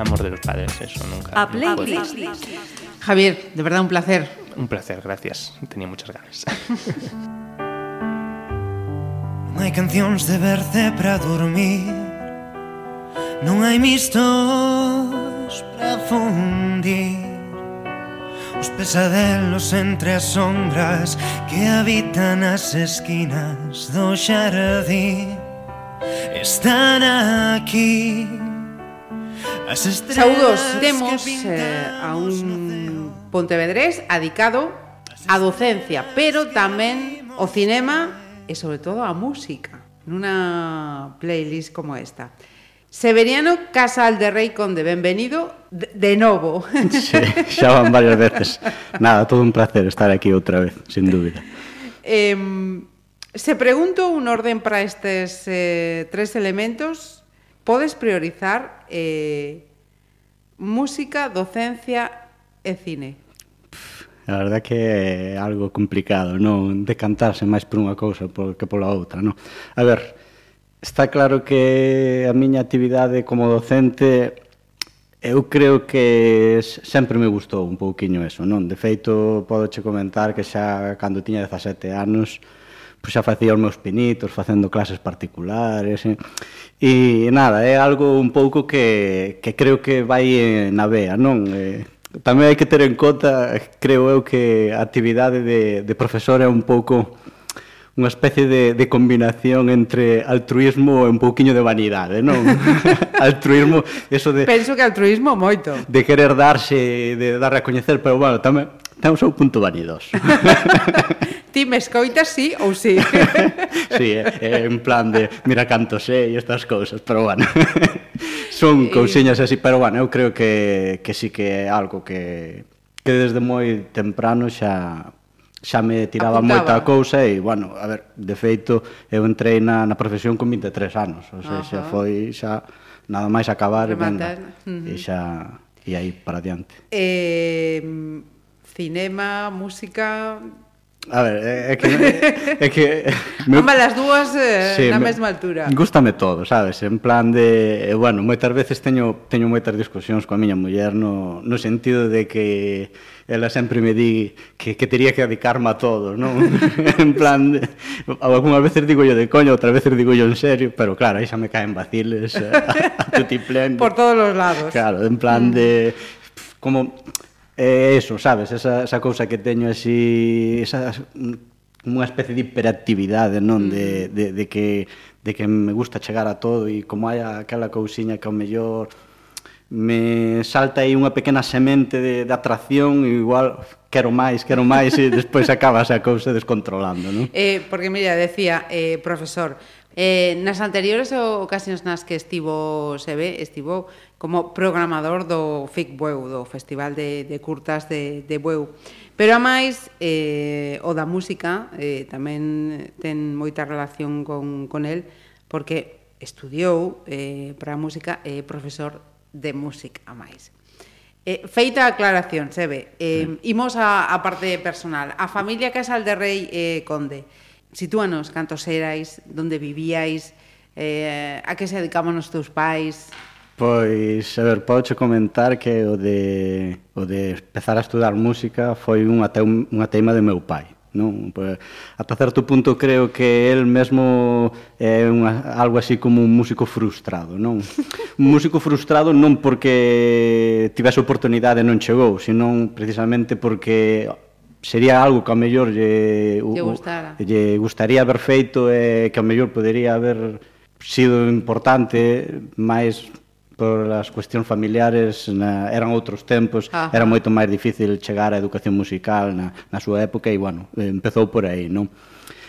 amor de los padres, eso nunca. Ah, A playlist. Javier, de verdad un placer. Un placer, gracias. Tenía muchas ganas. non hai cancións de verce para dormir Non hai mistos para fundir Os pesadelos entre as sombras Que habitan as esquinas do xardín Están aquí As Saudos temos eh, a un pontevedrés adicado á docencia, pero tamén o cinema e sobre todo a música, nunha playlist como esta. Severiano Casal de Rei Conde, benvenido de, de novo. Sí, xa van varias veces. Nada, todo un placer estar aquí outra vez, sin dúbida. Eh, se pregunto un orden para estes eh, tres elementos, Podes priorizar eh, música, docencia e cine. A verdad que é algo complicado, non decantarse máis por unha cousa que pola outra, non? A ver, está claro que a miña actividade como docente Eu creo que sempre me gustou un pouquiño eso, non? De feito, podo che comentar que xa cando tiña 17 anos pois xa facía os meus pinitos facendo clases particulares e, e nada, é algo un pouco que, que creo que vai na vea, non? E, tamén hai que ter en conta, creo eu que a actividade de, de profesor é un pouco unha especie de, de combinación entre altruismo e un pouquiño de vanidade, non? altruismo, eso de... Penso que altruismo moito. De querer darse, de dar a coñecer, pero bueno, tamén Ten o seu punto vanidoso. Ti me escoitas, sí ou sí? sí, é, é en plan de mira canto sei estas cousas, pero bueno. Son cousiñas así, pero bueno, eu creo que, que sí que é algo que, que desde moi temprano xa xa me tiraba Apuntaba. moita cousa e, bueno, a ver, de feito, eu entrei na, na profesión con 23 anos, ou sea, xa foi xa nada máis acabar Rematar. e, venga, uh -huh. e xa e aí para diante. Eh, cinema, música... A ver, é que... É que me... Ambas as dúas eh, sí, na me, mesma altura. Gústame todo, sabes? En plan de... Eh, bueno, moitas veces teño, teño moitas discusións coa miña muller no, no sentido de que ela sempre me di que, que teria que dedicarme a todo, non? en plan, de, algunhas veces digo yo de coño, outras veces digo yo en serio, pero claro, aí xa me caen vaciles eh, a, a tutiplén. Por todos os lados. Claro, en plan mm. de... Como É eso, sabes, esa, esa cousa que teño así, esa, unha especie de hiperactividade, non? De, mm. de, de, que, de que me gusta chegar a todo e como hai aquela cousiña que ao mellor me salta aí unha pequena semente de, de atracción e igual quero máis, quero máis e despois acaba esa cousa descontrolando, non? Eh, porque, mira, decía, eh, profesor, eh, nas anteriores ocasións nas que estivo se ve, estivo como programador do FIC Bueu, do Festival de, de Curtas de, de Bueu. Pero a máis, eh, o da música eh, tamén ten moita relación con, con el, porque estudiou eh, para a música e eh, profesor de música a máis. Eh, feita a aclaración, se ve. Eh. Imos a, a parte personal. A familia Casal de Rei eh, Conde, sitúanos cantos erais, donde vivíais, eh, a que se dedicaban os teus pais, Pois, a ver, podo comentar que o de, o de empezar a estudar música foi unha, te, unha teima de meu pai. Non? Pois, ata certo punto creo que el mesmo é unha, algo así como un músico frustrado. Non? Un músico frustrado non porque tivese oportunidade e non chegou, senón precisamente porque sería algo que a mellor lle, lle, gustara. lle gustaría haber feito e que a mellor podería haber sido importante, máis por as cuestións familiares na, eran outros tempos, Ajá. era moito máis difícil chegar á educación musical na, na súa época e, bueno, empezou por aí, non?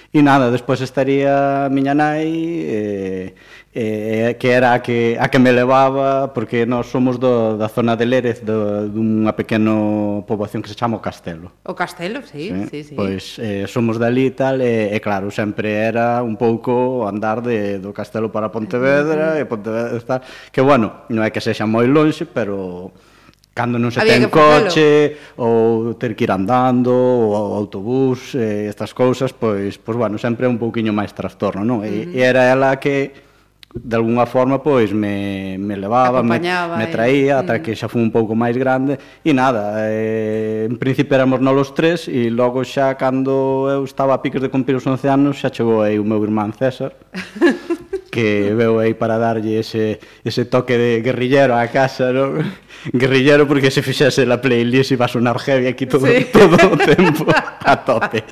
E nada, despois estaría a miña nai eh, eh, eh, que era a que, a que me levaba porque nós somos do, da zona de Lérez do, dunha pequena poboación que se chama o Castelo. O Castelo, sí, sí, sí. sí. Pois eh, somos dali e tal e, e claro, sempre era un pouco andar de, do Castelo para Pontevedra e Pontevedra tal, que bueno, non é que sexa moi lonxe, pero cando non se Había ten coche, ou ter que ir andando, ou autobús, eh, estas cousas, pois, pois bueno, sempre é un pouquiño máis trastorno, non? E, uh -huh. e era ela que de alguna forma pois me, me levaba, Acompañaba, me, me traía eh. ata que xa fui un pouco máis grande e nada, eh, en principio éramos nós os tres e logo xa cando eu estaba a piques de cumprir os 11 anos xa chegou aí o meu irmán César que veu aí para darlle ese, ese toque de guerrillero á casa, non? Guerrillero porque se fixese la playlist iba a sonar heavy aquí todo, sí. todo o tempo a tope.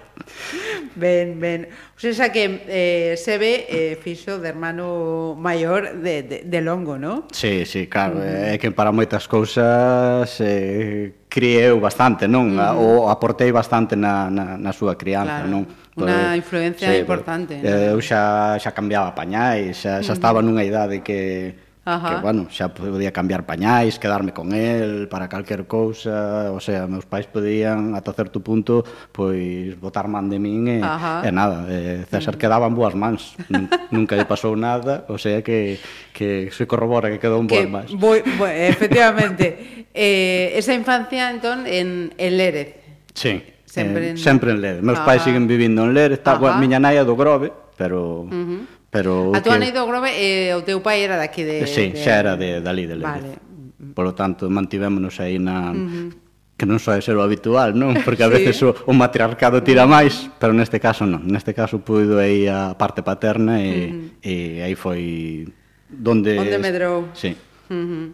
Ben, ben. O sea que eh, se ve eh, fixo de hermano maior de, de, de Longo, non? Sí, sí, claro. É eh, que para moitas cousas eh, crieu bastante, non? Mm. O aportei bastante na, na, na súa crianza, claro. non? Unha pois, influencia sí, importante. Pero, eh, eu xa, xa cambiaba pañais, xa, xa estaba nunha idade que... Ajá. que, bueno, xa podía cambiar pañais, quedarme con el para calquer cousa, o sea, meus pais podían ata certo punto pois botar man de min e, Ajá. e nada, e César mm. quedaba en boas mans, nunca lle pasou nada, o sea que que se corrobora que quedou en boas mans. Boi, boi, efectivamente. eh, esa infancia entón en el Lérez. Sí. Sempre, eh, en... sempre en Lérez. Meus ah. pais siguen vivindo en Lérez, está, a miña nai é do Grove, pero... Uh -huh. pero a tua que... nai do Grove e eh, o teu pai era daqui de... Sí, de... xa era de, dali de Lérez. Vale. Por lo tanto, mantivémonos aí na... Uh -huh que non soe ser o habitual, non? Porque a veces sí. o, o matriarcado tira máis, pero neste caso non. Neste caso puido aí a parte paterna e, uh -huh. e aí foi donde... Onde medrou. Sí. Uh -huh.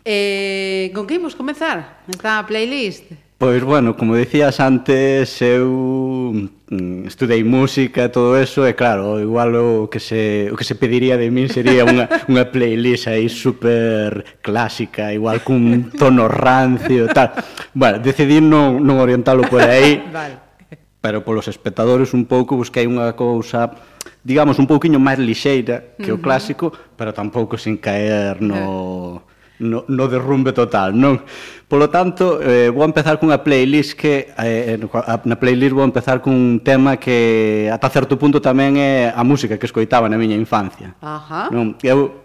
eh, con que imos comezar esta playlist? Pois, bueno, como dicías antes, eu mm, estudei música e todo eso, e claro, igual o que se, o que se pediría de min sería unha, unha playlist aí super clásica, igual cun tono rancio e tal. Bueno, decidí non, non orientalo por aí, vale. pero polos espectadores un pouco pois, busquei unha cousa digamos, un pouquiño máis lixeira que uh -huh. o clásico, pero tampouco sin caer no... Uh -huh no, no derrumbe total, non? Polo tanto, eh, vou empezar cunha playlist que eh, na playlist vou empezar cun tema que ata certo punto tamén é a música que escoitaba na miña infancia. Ajá. Non? Eu,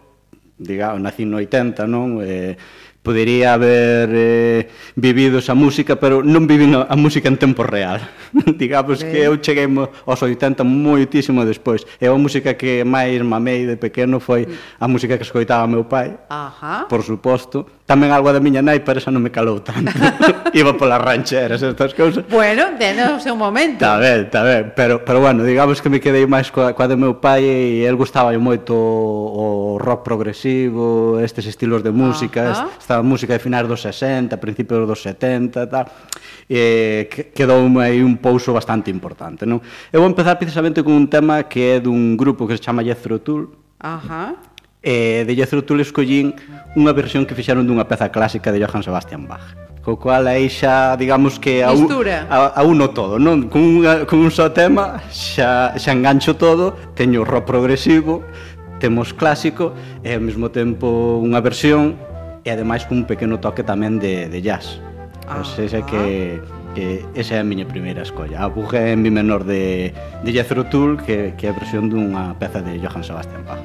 digamos, nací no 80, non? Eh, podería haber eh, vivido esa música, pero non vivi a música en tempo real. digamos ben. que eu cheguei aos 80 moitísimo despois. E a música que máis mamei de pequeno foi a música que escoitaba meu pai, Ajá. por suposto. Tamén algo da miña nai, pero esa non me calou tanto. Iba polas rancheras, estas cousas. Bueno, deno o seu momento. Está ben, está ben. Pero, pero bueno, digamos que me quedei máis coa, coa de meu pai e el gustaba moito o rock progresivo, estes estilos de música, Ajá. esta música de finais dos 60, principios dos 70, tal eh, quedou aí un pouso bastante importante. Non? Eu vou empezar precisamente con un tema que é dun grupo que se chama Jethro Tull, Ajá. E de Jethro Tull escollín unha versión que fixeron dunha peza clásica de Johann Sebastian Bach co cual aí xa, digamos que a, un, a, a uno todo, non? Con, unha, con un só tema xa, xa engancho todo, teño rock progresivo, temos clásico e ao mesmo tempo unha versión e ademais cun pequeno toque tamén de, de jazz. Ah. Pois ese que, que esa é a miña primeira escolla. A Buja en mi menor de, de Jethro Tull, que, que é a versión dunha peza de Johann Sebastian Bach.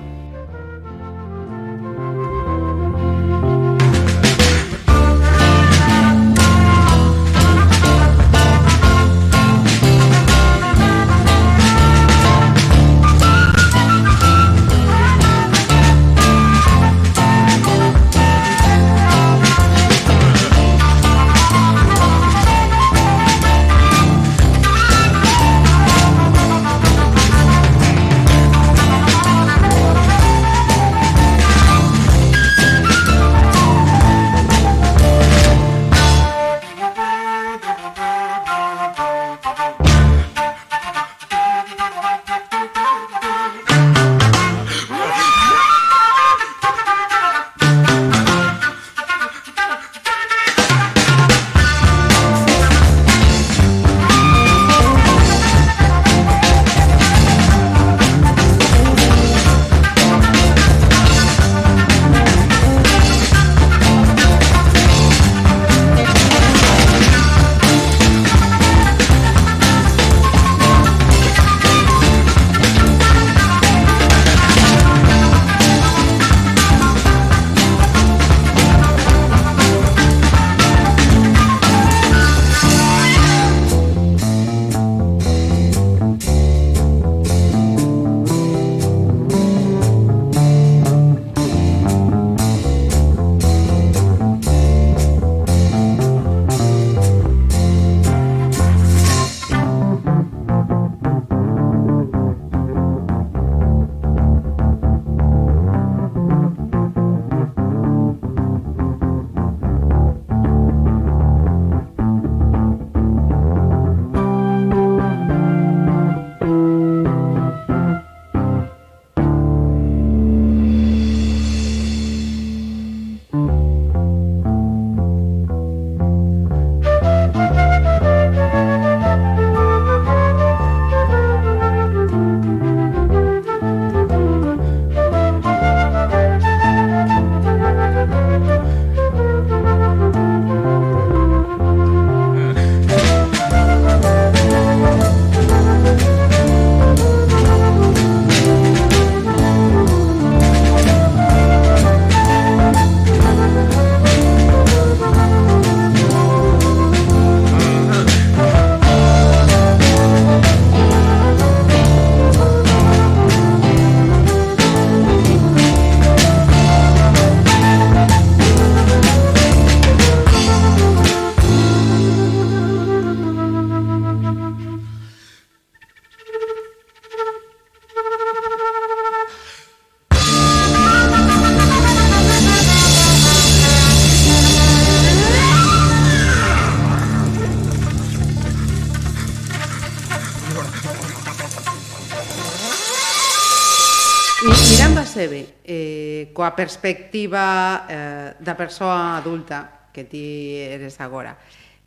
perspectiva eh, da persoa adulta que ti eres agora.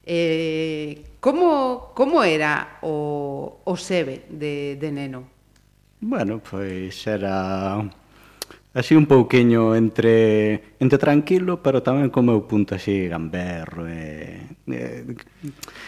Eh, como, como era o, o sebe de, de neno? Bueno, pois era así un pouquiño entre entre tranquilo, pero tamén co meu punto así gamberro. E, e,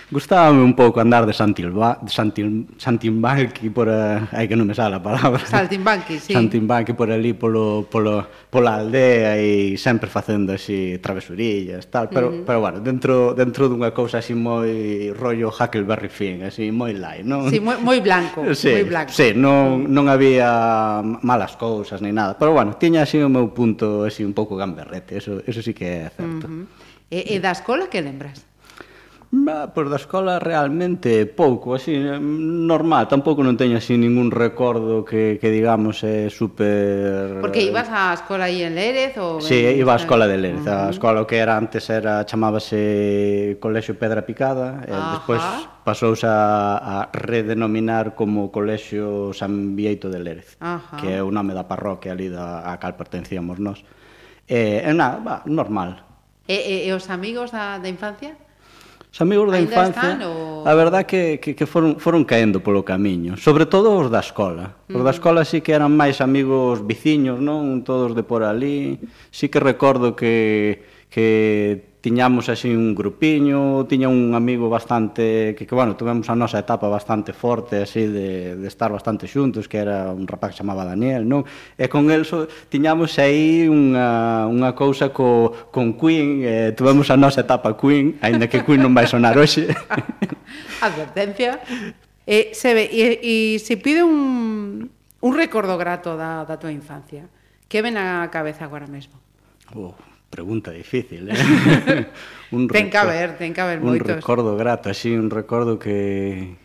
gustábame un pouco andar de Santilba, de Santil, Santimbanqui por eh, a, ai que non me sale a palabra. Saltimbanqui, sí. Santimbanqui por ali polo, polo, pola aldea e sempre facendo así travesurillas, tal, pero, uh -huh. pero bueno, dentro, dentro dunha cousa así moi rollo Huckleberry Finn, así moi light, non? Sí, moi, moi blanco, sí, moi blanco. Sí, non, non había malas cousas ni nada, pero bueno, tiña así o meu punto así un pouco gamberro berrete, eso, eso sí que é certo. Uh -huh. e, e da escola que lembras? Bah, pois da escola realmente pouco, así, normal, tampouco non teño así ningún recordo que, que digamos é super... Porque ibas á escola aí en Lérez? Ou... Sí, iba á escola de Lérez, uh -huh. a escola que era antes era chamábase Colexio Pedra Picada, e uh -huh. despois pasouse a, a redenominar como Colexio San Vieito de Lérez, uh -huh. que é o nome da parroquia ali da, a cal pertencíamos nós. Uh Eh, é nada, bah, normal. E, e, e os amigos da, da infancia? Os amigos da Ainda infancia, están, o... a verdad que, que, que foron, foron caendo polo camiño, sobre todo os da escola. Os uh -huh. da escola sí que eran máis amigos viciños, non? Todos de por ali. Sí que recordo que que tiñamos así un grupiño, tiña un amigo bastante, que, que bueno, tivemos a nosa etapa bastante forte, así, de, de estar bastante xuntos, que era un rapaz que chamaba Daniel, non? E con el so, tiñamos aí unha, unha cousa co, con Queen, eh, tivemos a nosa etapa Queen, aínda que Queen non vai sonar hoxe. Advertencia. Eh, se ve, e, e se pide un, un recordo grato da, da tua infancia, que ven a cabeza agora mesmo? Oh, Pregunta difícil, eh? un ten que haber, ten que haber moitos. Un recordo grato, así, un recordo que...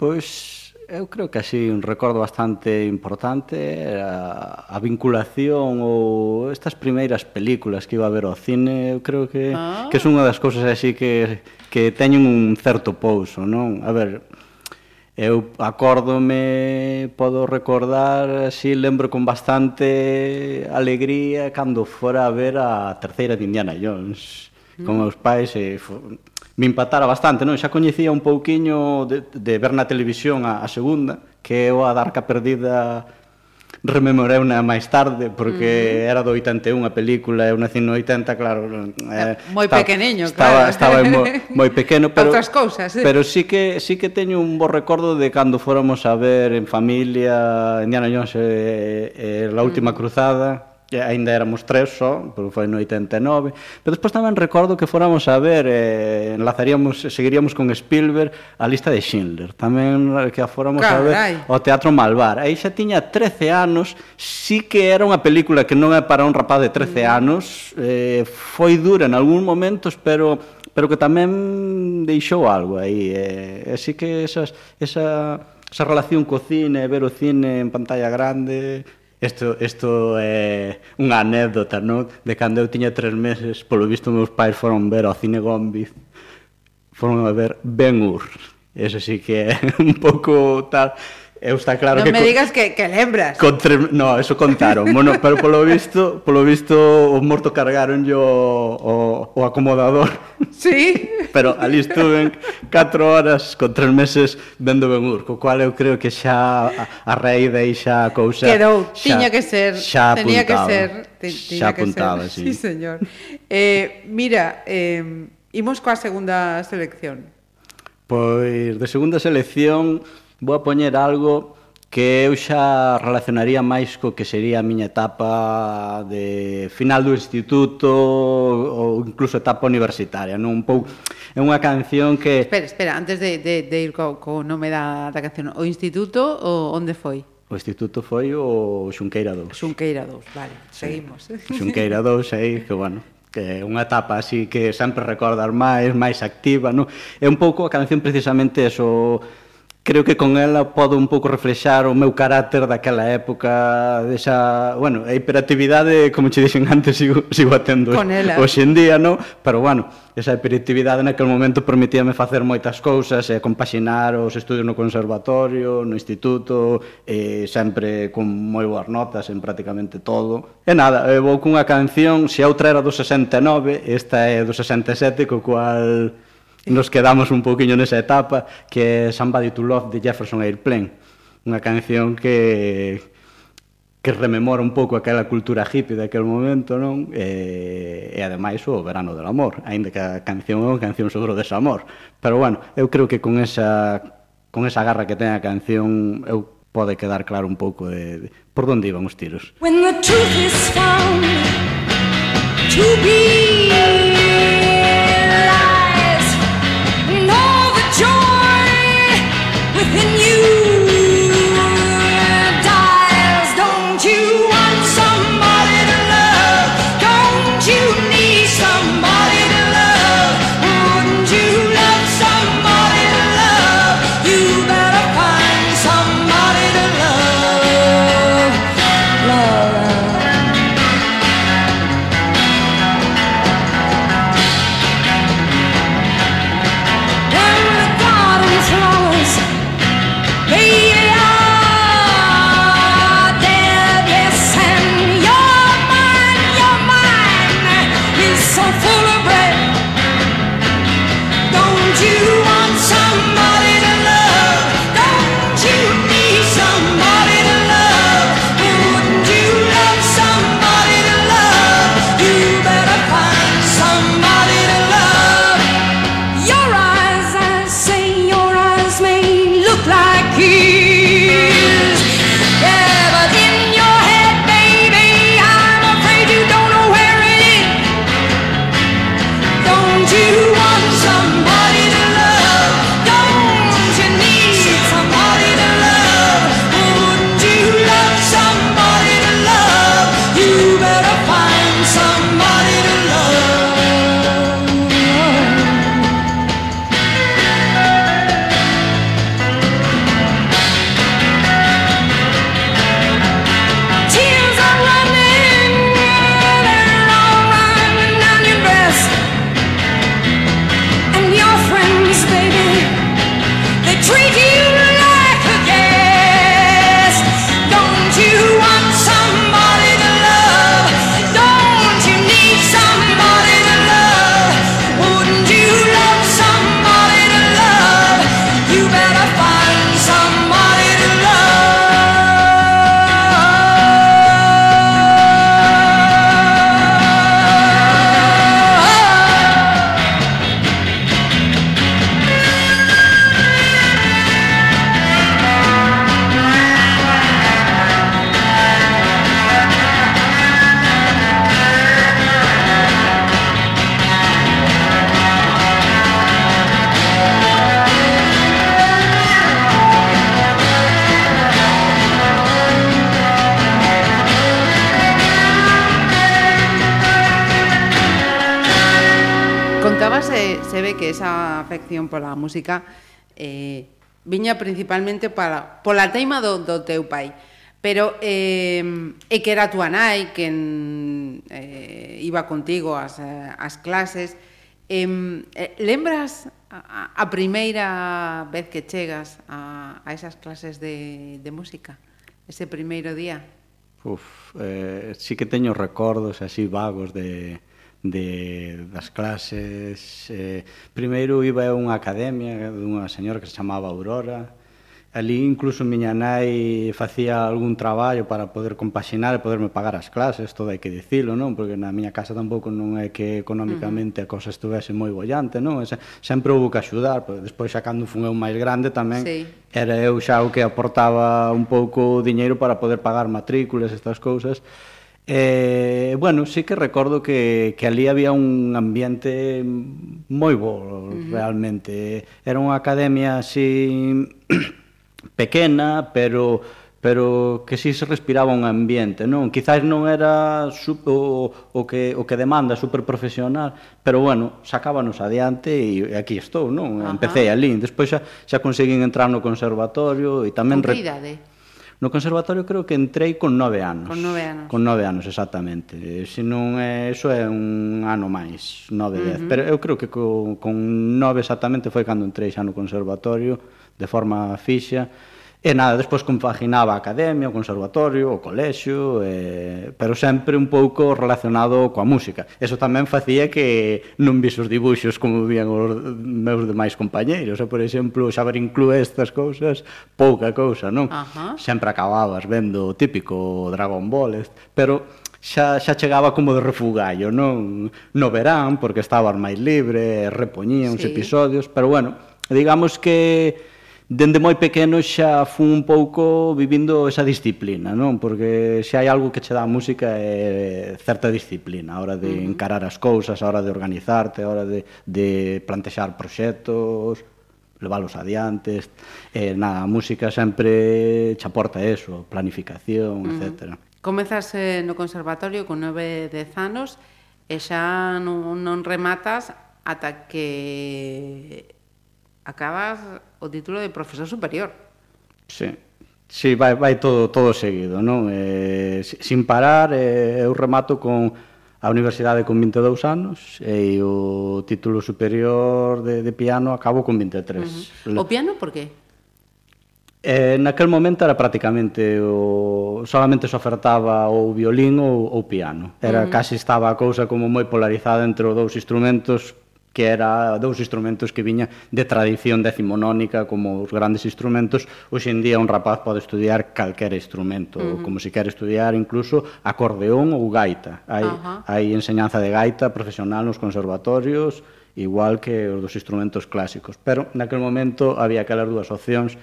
Pois, eu creo que así, un recordo bastante importante era a vinculación ou estas primeiras películas que iba a ver ao cine, eu creo que, ah. que é unha das cousas así que, que teñen un certo pouso, non? A ver, Eu acórdome, podo recordar, así lembro con bastante alegría cando fora a ver a terceira de Indiana Jones mm. con meus pais e me impactara bastante, non? Xa coñecía un pouquiño de, de ver na televisión a, a segunda, que é o a Darca Perdida rememorei unha máis tarde porque mm. era do 81 a película, eu nací no 80, claro, eh, moi estaba, pequeniño, estaba, claro. Estaba moi, moi pequeno, pero outras cousas, sí. Pero sí que sí que teño un bo recordo de cando fóramos a ver en familia Indiana Jones e eh, eh, la última mm. cruzada que aínda éramos tres só, pero foi no 89, pero despois tamén recordo que fóramos a ver, eh, enlazaríamos, seguiríamos con Spielberg a lista de Schindler, tamén que a fóramos Carai. a ver o Teatro Malvar. Aí xa tiña 13 anos, sí que era unha película que non é para un rapaz de 13 mm. anos, eh, foi dura en algún momentos, pero pero que tamén deixou algo aí. Eh, así que esas, esa, esa relación co cine, ver o cine en pantalla grande, Isto, isto é unha anécdota, non? De cando eu tiña tres meses, polo visto meus pais foron ver ao cine Gombiz, foron a ver Ben Hur. Eso sí que é un pouco tal eu está claro non que... Non me digas que, que lembras. Con tre... No, eso contaron. bueno, pero polo visto, polo visto o morto cargaron yo o, o acomodador. Sí. pero ali estuven 4 horas con 3 meses vendo Ben Hur, co cual eu creo que xa a, a raíz de xa a cousa... Quedou, xa, tiña que ser, xa apuntaba, tenía que ser. Te, xa apuntaba, que ser. sí. Sí, señor. Eh, mira, eh, imos coa segunda selección. Pois de segunda selección vou a poñer algo que eu xa relacionaría máis co que sería a miña etapa de final do instituto ou incluso etapa universitaria, non un pouco é unha canción que Espera, espera, antes de de de ir co, co nome da da canción, o instituto o onde foi? O instituto foi o Xunqueira 2. Xunqueira 2, vale, sí. seguimos. Xunqueira 2 aí que bueno, que é unha etapa así que sempre recordar máis, máis activa, non? É un pouco a canción precisamente eso creo que con ela podo un pouco reflexar o meu carácter daquela época, desa, bueno, a hiperactividade, como che dixen antes, sigo, sigo atendo con ela. hoxe en día, no? pero bueno, esa hiperactividade naquele momento permitíame facer moitas cousas, e compaxinar os estudios no conservatorio, no instituto, e eh, sempre con moi boas notas en prácticamente todo. E nada, eu vou cunha canción, se a outra era do 69, esta é do 67, co cual nos quedamos un pouquiño nesa etapa que é Somebody to Love de Jefferson Airplane unha canción que que rememora un pouco aquela cultura hippie daquele momento, non? E, e ademais o verano del amor, aínda que a canción é unha canción sobre o desamor. Pero bueno, eu creo que con esa con esa garra que ten a canción eu pode quedar claro un pouco de, de por onde iban os tiros. When the truth is found to be breve que esa afección pola música eh, viña principalmente para, pola teima do, do teu pai. Pero eh, e que era a tua nai quen eh, iba contigo as, as clases, eh, lembras a, a primeira vez que chegas a, a esas clases de, de música? Ese primeiro día? Uf, eh, sí que teño recordos así vagos de, de, das clases. Eh, primeiro iba a unha academia dunha señora que se chamaba Aurora. Ali incluso miña nai facía algún traballo para poder compaxinar e poderme pagar as clases, todo hai que dicilo, non? Porque na miña casa tampouco non é que economicamente a cosa estuvese moi bollante, non? E sempre houve que axudar, pero despois xa cando fun eu máis grande tamén sí. era eu xa o que aportaba un pouco o diñeiro para poder pagar matrículas, estas cousas, Eh, bueno, sí que recordo que, que ali había un ambiente moi bo, realmente. Era unha academia así pequena, pero pero que si sí se respiraba un ambiente, non? Quizás non era super, o, o, que, o que demanda super profesional, pero bueno, sacábanos adiante e aquí estou, non? Ajá. Empecé ali, despois xa, xa conseguín entrar no conservatorio e tamén... Con re... No conservatorio creo que entrei con nove anos. Con nove anos. Con nove anos, exactamente. Se non é, iso é un ano máis, nove, dez. Uh -huh. Pero eu creo que co, con nove exactamente foi cando entrei xa no conservatorio de forma fixa E nada, despois compaginaba a academia, o conservatorio, o colexio, eh, pero sempre un pouco relacionado coa música. Eso tamén facía que non vis os dibuxos como vían os meus demais compañeiros. Por exemplo, xa ver inclúe estas cousas, pouca cousa, non? Ajá. Sempre acababas vendo o típico Dragon Ball, pero xa, xa chegaba como de refugallo, non? No verán, porque estabas máis libre, repoñía uns sí. episodios, pero bueno, digamos que dende moi pequeno xa fun un pouco vivindo esa disciplina, non? Porque xa hai algo que che dá a música é certa disciplina, a hora de encarar as cousas, a hora de organizarte, a hora de, de plantexar proxectos, leválos adiante, eh, na música sempre che aporta eso, planificación, uh -huh. Comezas eh, no conservatorio con 9, 10 anos e xa non, non rematas ata que acabas o título de profesor superior. Sí. Sí, vai, vai todo, todo seguido, non? Eh, sin parar, eh, eu remato con a universidade con 22 anos e o título superior de, de piano acabo con 23. Uh -huh. O piano por qué? Eh, naquel momento era prácticamente o solamente se ofertaba ou violín ou, ou piano. Era uh -huh. casi estaba a cousa como moi polarizada entre os dous instrumentos que era dous instrumentos que viña de tradición decimonónica como os grandes instrumentos, hoxe en día un rapaz pode estudiar calquer instrumento, uh -huh. como se quer estudiar incluso acordeón ou gaita. Hai, uh -huh. hai enseñanza de gaita profesional nos conservatorios, igual que os dos instrumentos clásicos. Pero naquel momento había aquelas dúas opcións.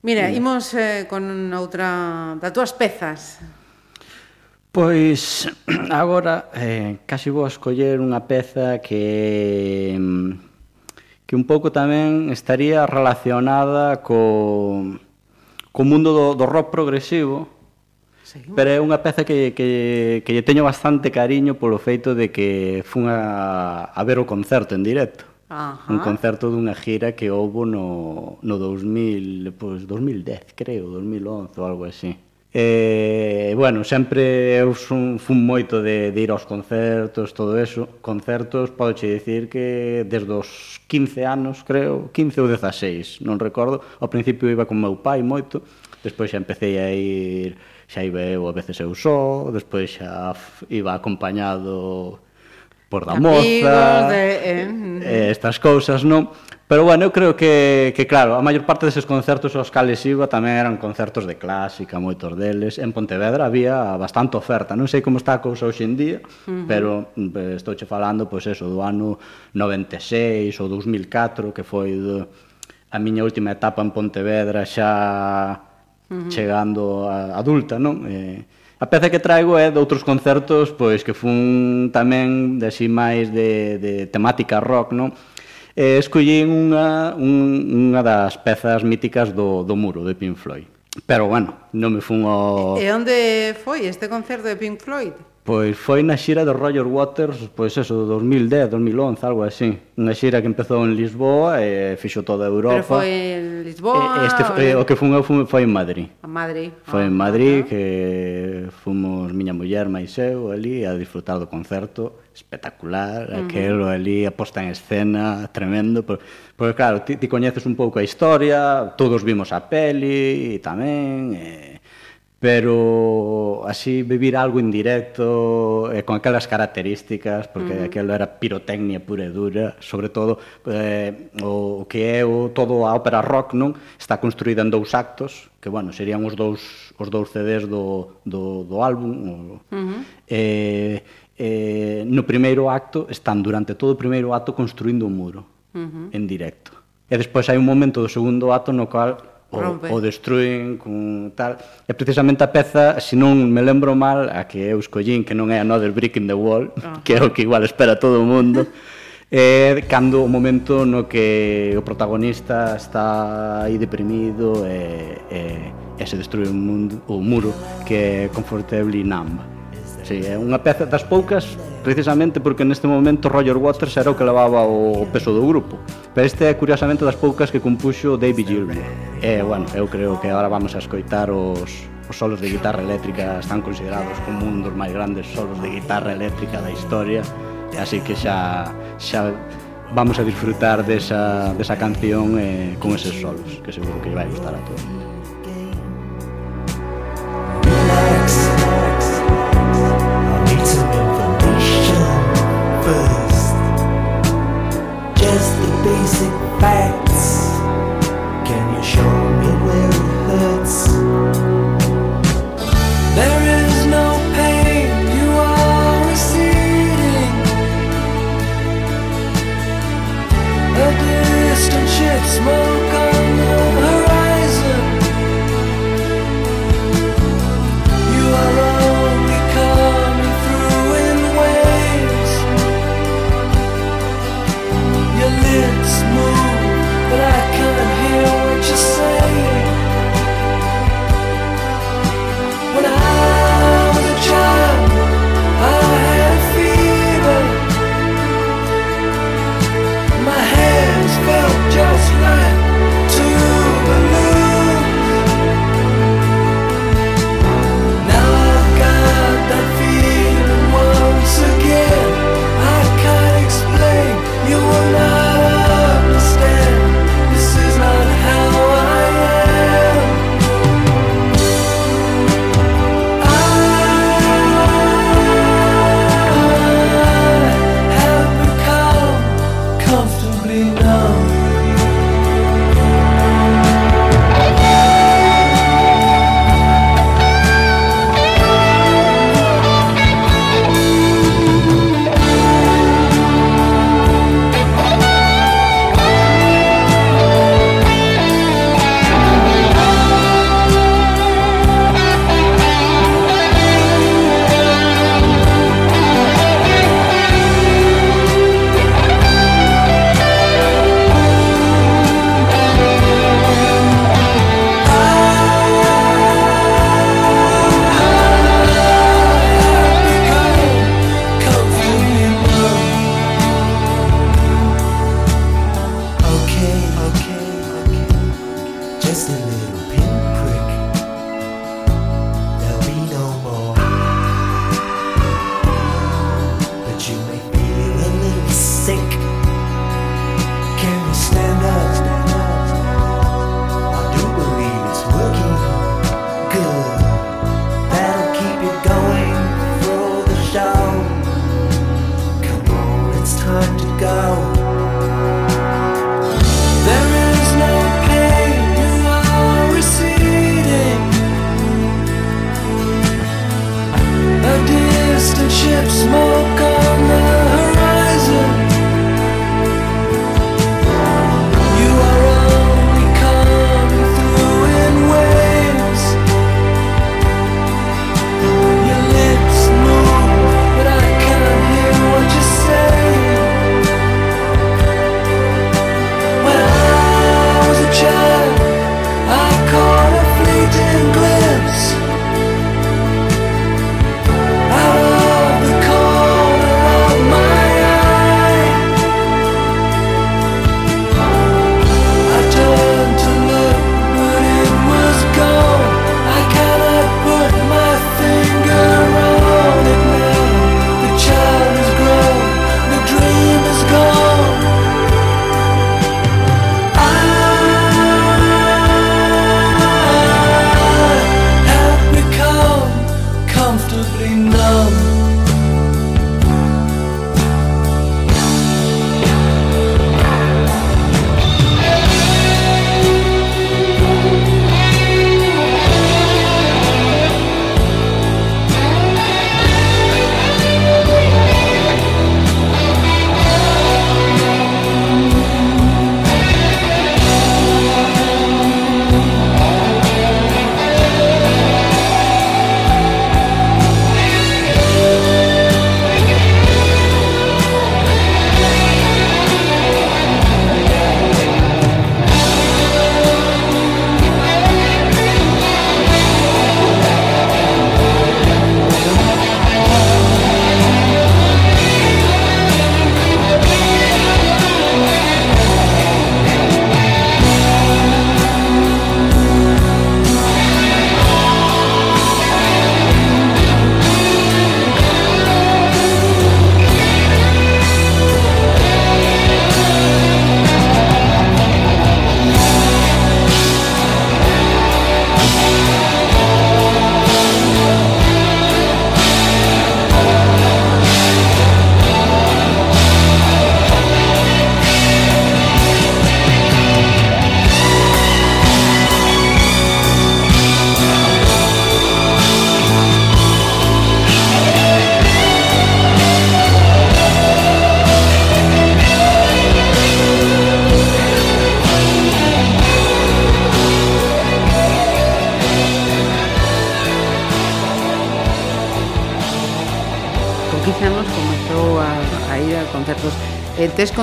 Mira, e... imos eh, con outra das túas pezas. Pois agora eh, casi vou escoller unha peza que mm, que un pouco tamén estaría relacionada co, co mundo do, do rock progresivo, Seguimos. pero é unha peza que, que, que lle teño bastante cariño polo feito de que fun a, a ver o concerto en directo. Ajá. Un concerto dunha gira que houbo no, no 2000, pois, 2010, creo, 2011 ou algo así. E, bueno, sempre eu son, fun moito de, de ir aos concertos, todo eso. Concertos, podo che dicir que desde os 15 anos, creo, 15 ou 16, non recordo. Ao principio iba con meu pai moito, despois xa empecé a ir, xa iba eu a veces eu só, despois xa iba acompañado por da moza, de, eh, eh, estas cousas, non? Pero bueno, eu creo que, que claro, a maior parte deses concertos aos cales iba tamén eran concertos de clásica, moitos deles. En Pontevedra había bastante oferta. Non sei como está a cousa hoxe en día, uh -huh. pero mm, pues, estou che falando pois eso, do ano 96 ou 2004, que foi do, a miña última etapa en Pontevedra xa uh -huh. chegando a adulta, non? Eh, A peza que traigo é de outros concertos pois que fun tamén de así máis de, de temática rock, non? E escollín unha, un, unha das pezas míticas do, do muro de Pink Floyd. Pero, bueno, non me fun ao... E onde foi este concerto de Pink Floyd? Pois foi na xira do Roger Waters, pois eso, 2010, 2011, algo así. Unha xira que empezou en Lisboa e fixo toda a Europa. Pero foi en Lisboa? E este, foi, o, o que fun eu fun, foi en Madrid. A Madrid. Foi ah, en Madrid ah. que fomos miña muller máis eu ali a disfrutar do concerto espectacular, uh -huh. aquelo ali, a posta en escena, tremendo, porque, porque claro, ti, ti coñeces un pouco a historia, todos vimos a peli e tamén, eh, pero así vivir algo en directo eh, con aquelas características porque uh -huh. aquilo era pirotecnia pura e dura sobre todo eh, o, que é o, todo a ópera rock non está construída en dous actos que bueno, serían os dous, os dous CDs do, do, do álbum o, uh -huh. eh, eh, no primeiro acto están durante todo o primeiro acto construindo un muro uh -huh. en directo. E despois hai un momento do segundo acto no cal o, Rompe. o destruen con tal. E precisamente a peza, se non me lembro mal, a que eu escollín, que non é Another Brick in the Wall, uh ah. -huh. que é o que igual espera todo o mundo, é cando o momento no que o protagonista está aí deprimido e, e, e se destrue o, mundo, o muro que é Comfortably Numb. Sí, é unha peza das poucas precisamente porque neste momento Roger Waters era o que levaba o peso do grupo. Pero este é curiosamente das poucas que compuxo David Gilmour. E, bueno, eu creo que agora vamos a escoitar os, os solos de guitarra eléctrica están considerados como un dos máis grandes solos de guitarra eléctrica da historia. Así que xa, xa vamos a disfrutar desa, desa canción eh, con eses solos, que seguro que vai gustar a todos.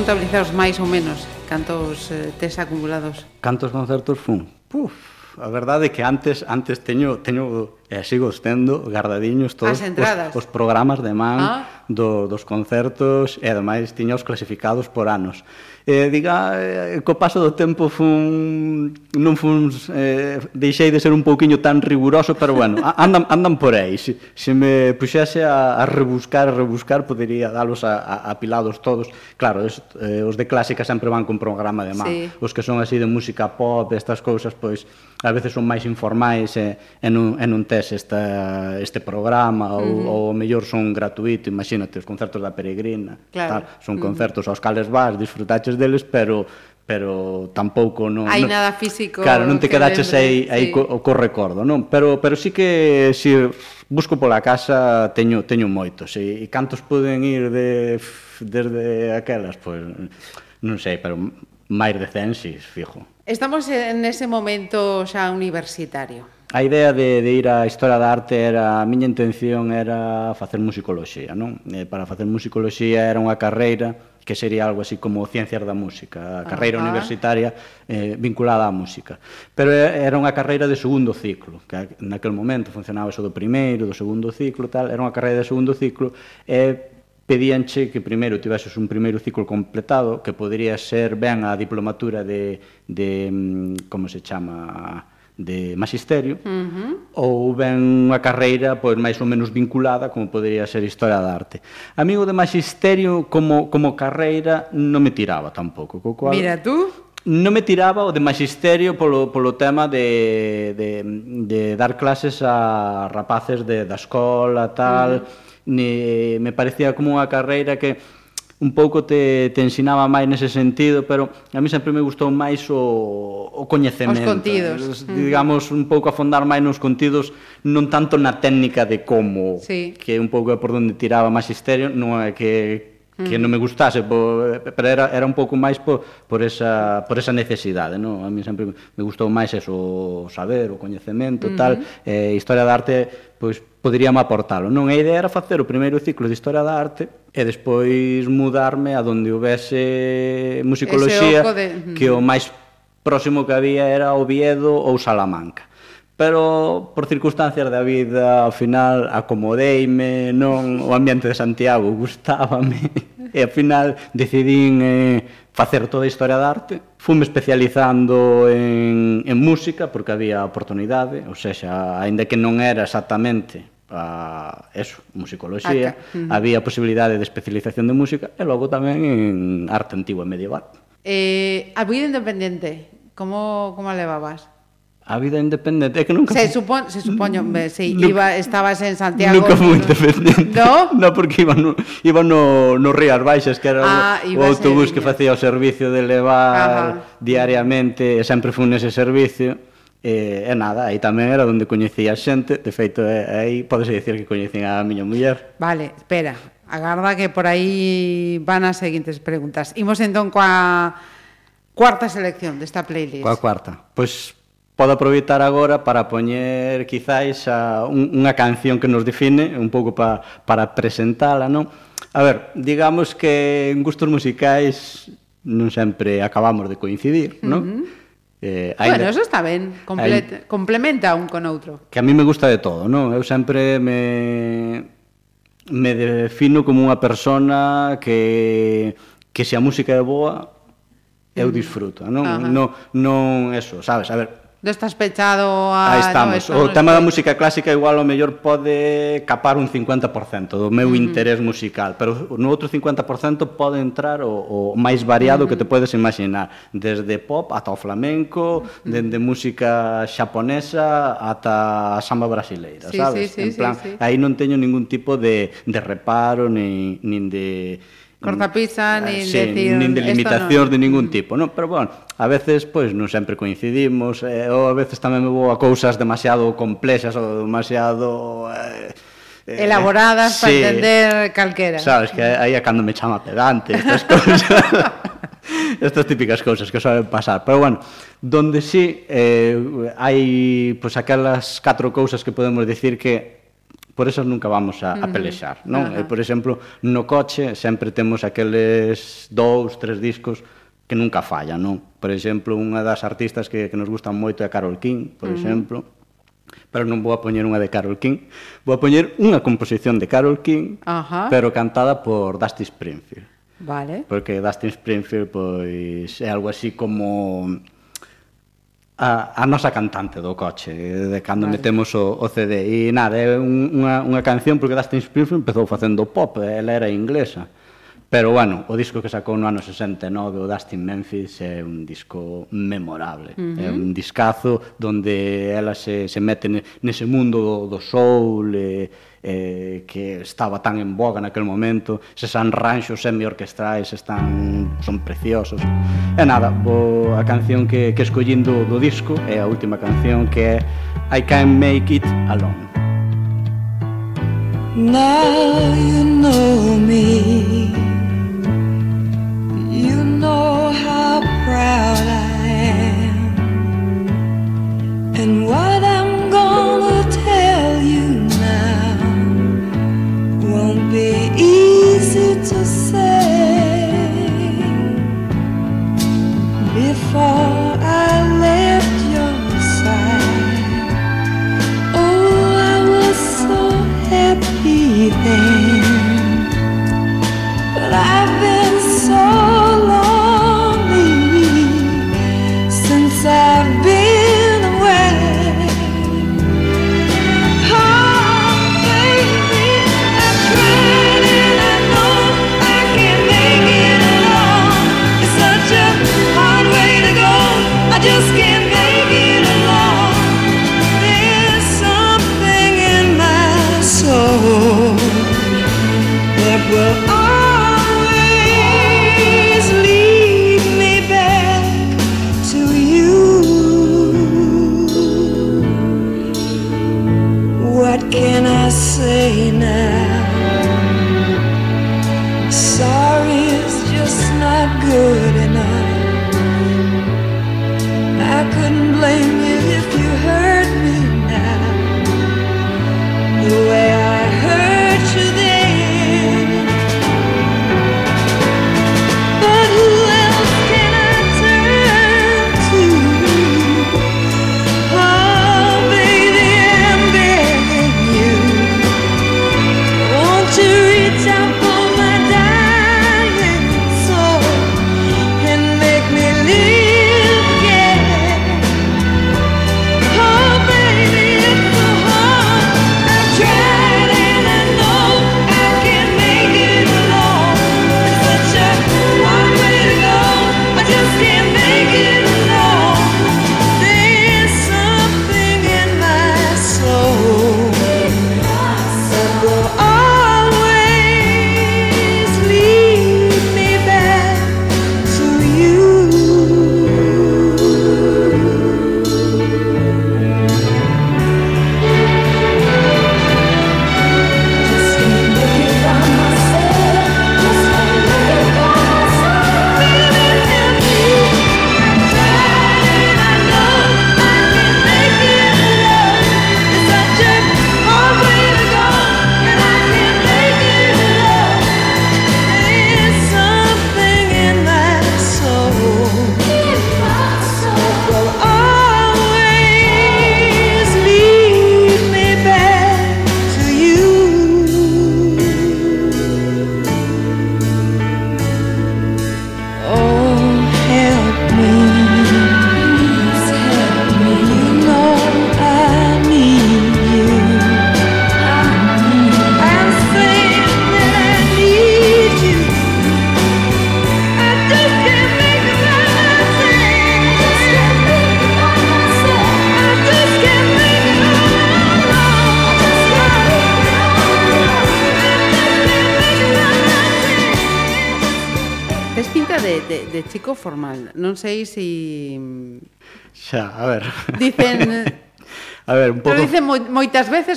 contabilizados máis ou menos? Cantos eh, tes acumulados? Cantos concertos fun? Puf, a verdade é que antes antes teño teño e sigo tendo gardadiños todos os, os programas de man ah. do, dos concertos e ademais tiña os clasificados por anos eh, diga, eh, co paso do tempo fun, non fun, eh, deixei de ser un pouquiño tan riguroso, pero bueno, andan, andan por aí. Se, se me puxese a, a rebuscar, a rebuscar, podería dalos a, a, apilados todos. Claro, es, eh, os de clásica sempre van con programa de má. Sí. Os que son así de música pop, estas cousas, pois, a veces son máis informais e, e, non, e non tes esta, este programa ou, uh -huh. ou mellor son gratuito, imagínate, os concertos da Peregrina, claro. tal, son concertos uh -huh. aos cales vas, disfrutaches deles, pero pero tampouco non hai nada físico. Claro, non te que quedaches aí aí sí. co, co recordo, non? Pero pero sí que si busco pola casa teño teño moitos e, e cantos poden ir de desde aquelas, pois non sei, pero máis de 100, si, fijo. Estamos en ese momento xa universitario. A idea de, de ir á Historia da Arte era, a miña intención era facer musicoloxía, non? E para facer musicoloxía era unha carreira que sería algo así como Ciencias da Música, a carreira Ajá. universitaria eh, vinculada á música. Pero era unha carreira de segundo ciclo, que naquel momento funcionaba eso do primeiro, do segundo ciclo, tal, era unha carreira de segundo ciclo, e pedíanche que primeiro tiveses un primeiro ciclo completado, que podría ser ben a diplomatura de, de mm, como se chama, de magisterio uh -huh. ou ben unha carreira pois máis ou menos vinculada como poderia ser historia da arte. Amigo de magisterio como como carreira non me tiraba tampouco, co cual Mira tú, non me tiraba o de magisterio polo, polo tema de, de, de dar clases a rapaces de, da escola, tal, uh -huh. ni, me parecía como unha carreira que un pouco te, te ensinaba máis nese sentido, pero a mí sempre me gustou máis o, o coñecemento. Os contidos. Es, mm. digamos, un pouco afondar máis nos contidos, non tanto na técnica de como, sí. que un pouco é por onde tiraba Magisterio, non é que que mm. non me gustase, po, pero era, era un pouco máis por, por, esa, por esa necesidade, non? A mí sempre me gustou máis eso, o saber, o coñecemento, uh -huh. tal, eh, historia da arte, pois poderíamos aportalo. Non, a idea era facer o primeiro ciclo de historia da arte e despois mudarme a donde houvese musicoloxía de... que o máis próximo que había era Oviedo ou Salamanca. Pero por circunstancias da vida ao final acomodeime non o ambiente de Santiago gustábame e ao final decidín eh, facer toda a historia da arte. Fume especializando en, en música porque había oportunidade ou sexa, aínda que non era exactamente a eso, musicoloxía, Arte. uh había posibilidade de especialización de música e logo tamén en arte antigo e medieval. Eh, a vida independente, como como levabas? A vida independente, é que nunca... Se supón, se supoño, si nunca, iba, estabas en Santiago... Nunca fui independente. No? No, porque iba no, iba no, no Rías Baixas, que era ah, o, o autobús que facía o servicio de levar Ajá. diariamente, e sempre fui nese servicio E, e nada, aí tamén era onde coñecía a xente, de feito, é, aí podese dicir que coñecín a miña muller. Vale, espera, agarda que por aí van as seguintes preguntas. Imos entón coa cuarta selección desta playlist. Coa cuarta. Pois podo aproveitar agora para poñer quizáis a un, unha canción que nos define, un pouco pa, para presentala, non? A ver, digamos que en gustos musicais non sempre acabamos de coincidir, non? Uh -huh. Eh, bueno, bueno, eso está ben, Complet... complementa un con outro. Que a mí me gusta de todo, non? Eu sempre me me defino como unha persona que que se a música é boa eu mm. disfruto, non? Ajá. Non non eso, sabes? A ver, Estás pechado a... Aí estamos. No, o tema da música clásica igual o mellor pode capar un 50% do meu uh -huh. interés musical, pero no outro 50% pode entrar o, o máis variado uh -huh. que te podes imaginar, desde pop ata o flamenco, uh -huh. dende música xaponesa ata a samba brasileira, sí, sabes? Sí, sí, en plan, sí, sí. aí non teño ningún tipo de, de reparo nin, nin de cortapisa ah, nin sí, decir nin de limitacións no. de ningún tipo, non? Pero bueno, a veces pois non sempre coincidimos, eh, ou a veces tamén me vou a cousas demasiado complexas ou demasiado eh, eh elaboradas sí, para entender calquera. Sabes que aí é cando me chama pedante estas cousas. estas típicas cousas que soben pasar. Pero bueno, donde sí eh, hai pois, aquelas catro cousas que podemos dicir que por eso nunca vamos a, a pelexar, non? Uh -huh. E, por exemplo, no coche sempre temos aqueles dous, tres discos que nunca fallan, non? Por exemplo, unha das artistas que, que nos gustan moito é Carol King, por uh -huh. exemplo, pero non vou a poñer unha de Carol King, vou a poñer unha composición de Carol King, uh -huh. pero cantada por Dusty Springfield. Vale. Porque Dusty Springfield pois é algo así como a, a nosa cantante do coche de cando vale. metemos o, o CD e nada, é unha, unha canción porque Dustin Springfield empezou facendo pop ela era inglesa pero bueno, o disco que sacou no ano 69 o Dustin Memphis é un disco memorable, uh -huh. é un discazo donde ela se, se mete nese mundo do, do soul e eh, que estaba tan en boga naquel momento, se san ranxos semi-orquestrais están, son preciosos. E nada, bo, a canción que, que escollín do, do disco é a última canción que é I Can't Make It Alone. Now you know me You know how proud I am And what I'm gonna tell you won't be easy to say. Before I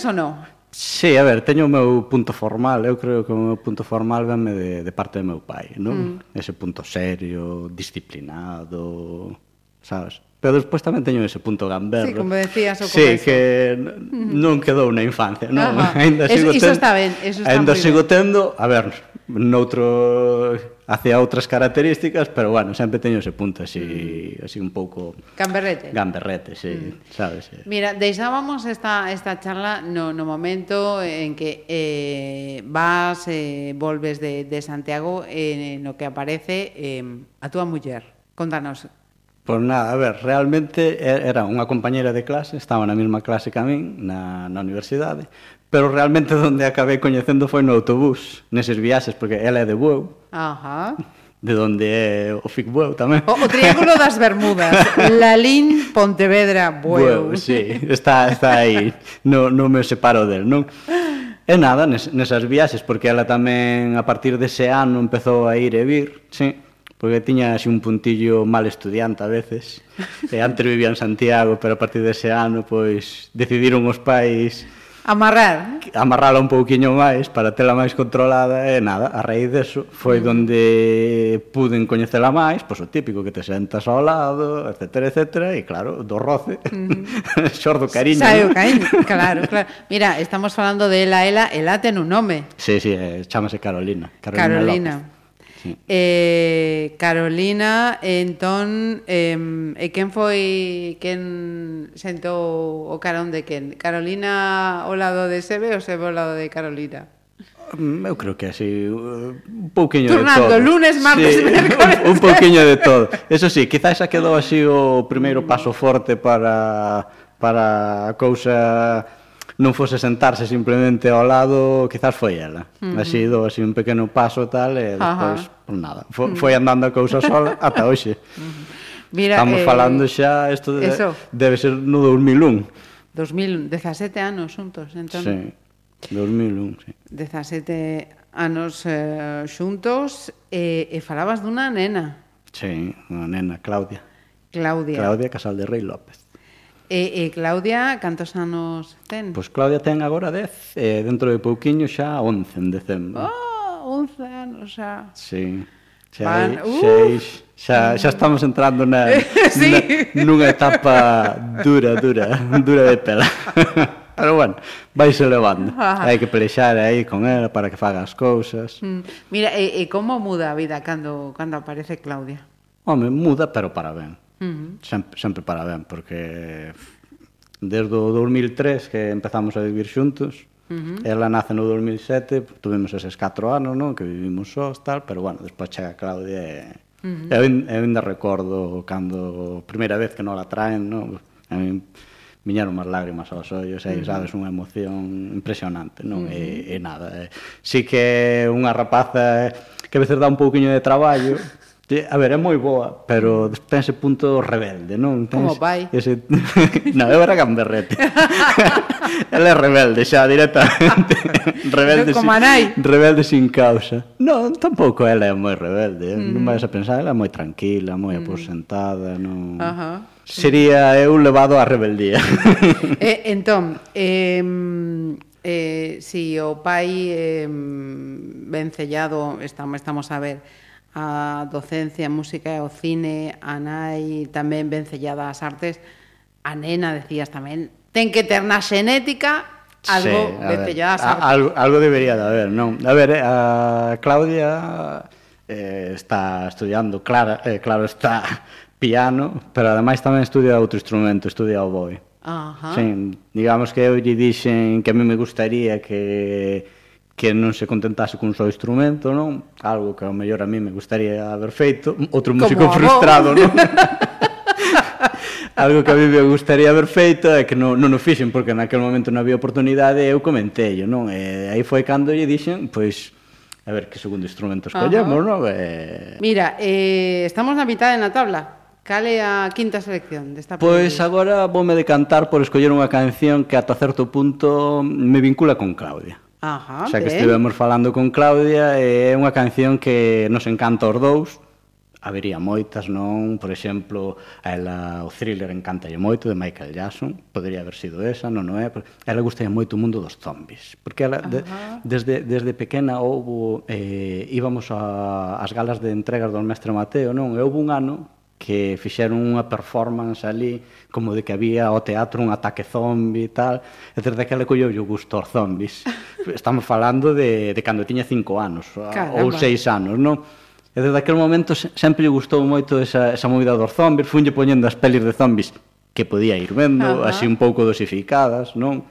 tedes ou non? Sí, a ver, teño o meu punto formal, eu creo que o meu punto formal venme de, de parte do meu pai, non? Mm. Ese punto serio, disciplinado, sabes? Pero despois tamén teño ese punto gamberro. Sí, como decías o Sí, comezo. que mm-hmm. non quedou na infancia, non? Ainda sigo eso, ten... eso está ben, eso está Ainda sigo ben. tendo, a ver, noutro hacia outras características, pero bueno, sempre teño ese punto así, mm. así un pouco... Gamberrete. Gamberrete, sí, mm. sabes. Sí. Mira, deixábamos esta, esta charla no, no momento en que eh, vas, eh, volves de, de Santiago, eh, no que aparece eh, a túa muller. Contanos, Pois nada, a ver, realmente era unha compañera de clase, estaba na mesma clase que a min na, na universidade, pero realmente donde acabei coñecendo foi no autobús, neses viaxes, porque ela é de Bueu. Ajá. De donde é o Fic Bueu tamén. O, o Triángulo das Bermudas, Lalín, Pontevedra, Bueu. Bueu, sí, está, está aí, no, non me separo del, non? E nada, nes, nesas viaxes, porque ela tamén a partir dese ano empezou a ir e vir, sí porque tiña así un puntillo mal estudiante a veces. E antes vivía en Santiago, pero a partir dese ano pois decidiron os pais Amarrar. Amarrala un pouquiño máis para tela máis controlada e nada, a raíz deso foi mm. donde puden coñecela máis, pois o típico que te sentas ao lado, etc, etc, e claro, do roce, mm-hmm. xordo cariño. Sae o cariño, claro, claro. Mira, estamos falando de ela, ela, ela ten un nome. Sí, sí, eh, chamase Carolina. Carolina. Carolina. López. Sí. Eh, Carolina, entón, eh, e quen foi quen sentou o carón de quen? Carolina ao lado de Sebe ou Sebe ao lado de Carolina? Eu creo que así un pouquiño Turnando, de todo. lunes, martes, sí, mércoles. Un, un pouquiño de todo. Eso sí, quizás xa quedou así o primeiro paso forte para para a cousa non fose sentarse simplemente ao lado, quizás foi ela. Uh -huh. Así, do, así un pequeno paso tal, e despois, por nada. Foi, foi andando a cousa sola ata hoxe. Uh -huh. Mira, Estamos eh, falando xa, isto de, eso. debe ser no 2001. 2017 anos xuntos, entón. Sí, 2001, sí. 17 anos eh, xuntos e, e falabas dunha nena. Sí, unha nena, Claudia. Claudia. Claudia Casal de Rei López. E, e Claudia, cantos anos ten? Pois Claudia ten agora 10, e dentro de pouquiño xa 11 en decembro. Oh, 11 anos xa. Sí. Xa, Van, xa, xa, xa estamos entrando na, sí. na, nunha etapa dura, dura, dura de pela. Pero bueno, vais levando. Ah. Hai que pelexar aí con ela para que faga as cousas. Mm. Mira, e, e como muda a vida cando, cando aparece Claudia? Home, muda, pero para ben. Uh sempre, sempre para ben, porque desde o 2003 que empezamos a vivir xuntos, Uh -huh. Ela nace no 2007, tuvemos eses 4 anos, non? que vivimos sós, tal, pero bueno, despois chega Claudia e... Uh -huh. eu, eu ainda recordo cando primeira vez que non la traen, non? a min viñeron máis lágrimas aos ollos, e, uh -huh. sabes, unha emoción impresionante, non? Uh -huh. e, e nada, e, sí que unha rapaza eh, que a veces dá un pouquiño de traballo, De, a ver, é moi boa, pero ten ese punto rebelde, non? Ten Como pai? Ese... non, eu era gamberrete. Ela é rebelde xa, directamente. rebelde Como sin, nai. Rebelde sin causa. Non, tampouco ela é moi rebelde. Eh? Mm. Non vais a pensar, ela é moi tranquila, moi mm. aposentada, non... Ajá. Sería eu levado á rebeldía. eh, entón, eh, eh, si o pai eh, vencellado, estamos, estamos a ver, a docencia, a música e o cine, a nai tamén vencellada ás artes, a nena, decías tamén, ten que ter na xenética algo sí, vencellada ás artes. Algo, algo debería de haber, non? A ver, eh, a Claudia eh, está estudiando, Clara, eh, claro, está piano, pero ademais tamén estudia outro instrumento, estudia o boi. Ajá. Sí, digamos que eu lle dixen que a mí me gustaría que que non se contentase cun só instrumento, non? Algo que ao mellor a mí me gustaría haber feito, outro músico Como frustrado, non? Algo que a mí me gustaría haber feito é que non, non o fixen porque naquel momento non había oportunidade e eu comentei, non? E aí foi cando lle dixen, pois a ver que segundo instrumento escollemos, non? E... Mira, eh, estamos na mitad na tabla. Cal é a quinta selección desta Pois pues agora voume decantar por escoller unha canción que ata certo punto me vincula con Claudia. Ajá, xa que ben. estivemos falando con Claudia, é unha canción que nos encanta os dous, habería moitas, non? Por exemplo, a ela o thriller encanta moito de Michael Jackson, podría haber sido esa, non, non é? A ela gusta moito o mundo dos zombies, porque ela de, desde, desde pequena houbo eh, íbamos a, as galas de entregas do mestre Mateo, non? E houve un ano que fixeron unha performance ali como de que había ao teatro un ataque zombi e tal, e desde aquela colleu o gusto aos zombis. Estamos falando de, de cando tiña cinco anos ah, Caramba. ou seis anos, non? E desde aquel momento sempre lle gustou moito esa, esa movida dos zombis, funlle poñendo as pelis de zombis que podía ir vendo, Ajá. así un pouco dosificadas, non?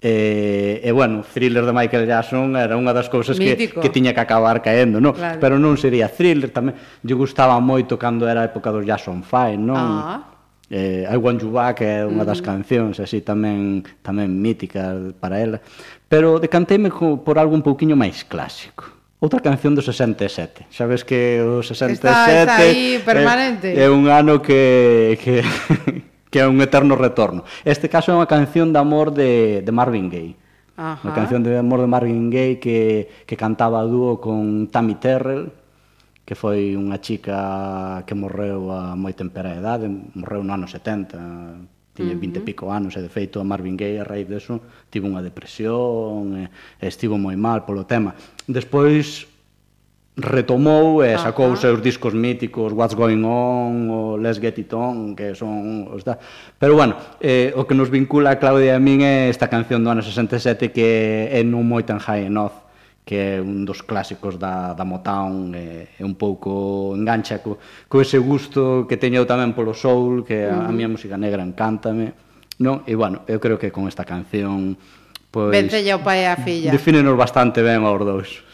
E, e bueno, Thriller de Michael Jackson era unha das cousas Mítico. que, que tiña que acabar caendo, non? Claro. Pero non sería Thriller, tamén lle gustaba moito cando era a época dos Jackson 5, non? Ah. Eh, I Want You Back é unha das mm. cancións así tamén tamén mítica para ela, pero decanteime por algo un pouquiño máis clásico. Outra canción do 67. Sabes que o 67 está, está aí permanente. É, é un ano que que que é un eterno retorno. Este caso é unha canción de amor de, de Marvin Gaye. Ajá. Unha canción de amor de Marvin Gaye que, que cantaba a dúo con Tammy Terrell, que foi unha chica que morreu a moi tempera idade, morreu no ano 70, tiña 20 e pico anos e de feito a Marvin Gaye a raíz deso tivo unha depresión e, e estivo moi mal polo tema. Despois retomou e sacou os seus discos míticos What's Going On, o Let's Get It On que son os da... pero bueno, eh, o que nos vincula a Claudia e a min é esta canción do ano 67 que é No moi tan high enough que é un dos clásicos da, da Motown e, é un pouco engancha co, co ese gusto que teño tamén polo soul que a, a miña música negra encántame non? e bueno, eu creo que con esta canción pois, Vencelle ao pai e a filla. defínenos bastante ben aos dous.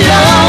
Yeah.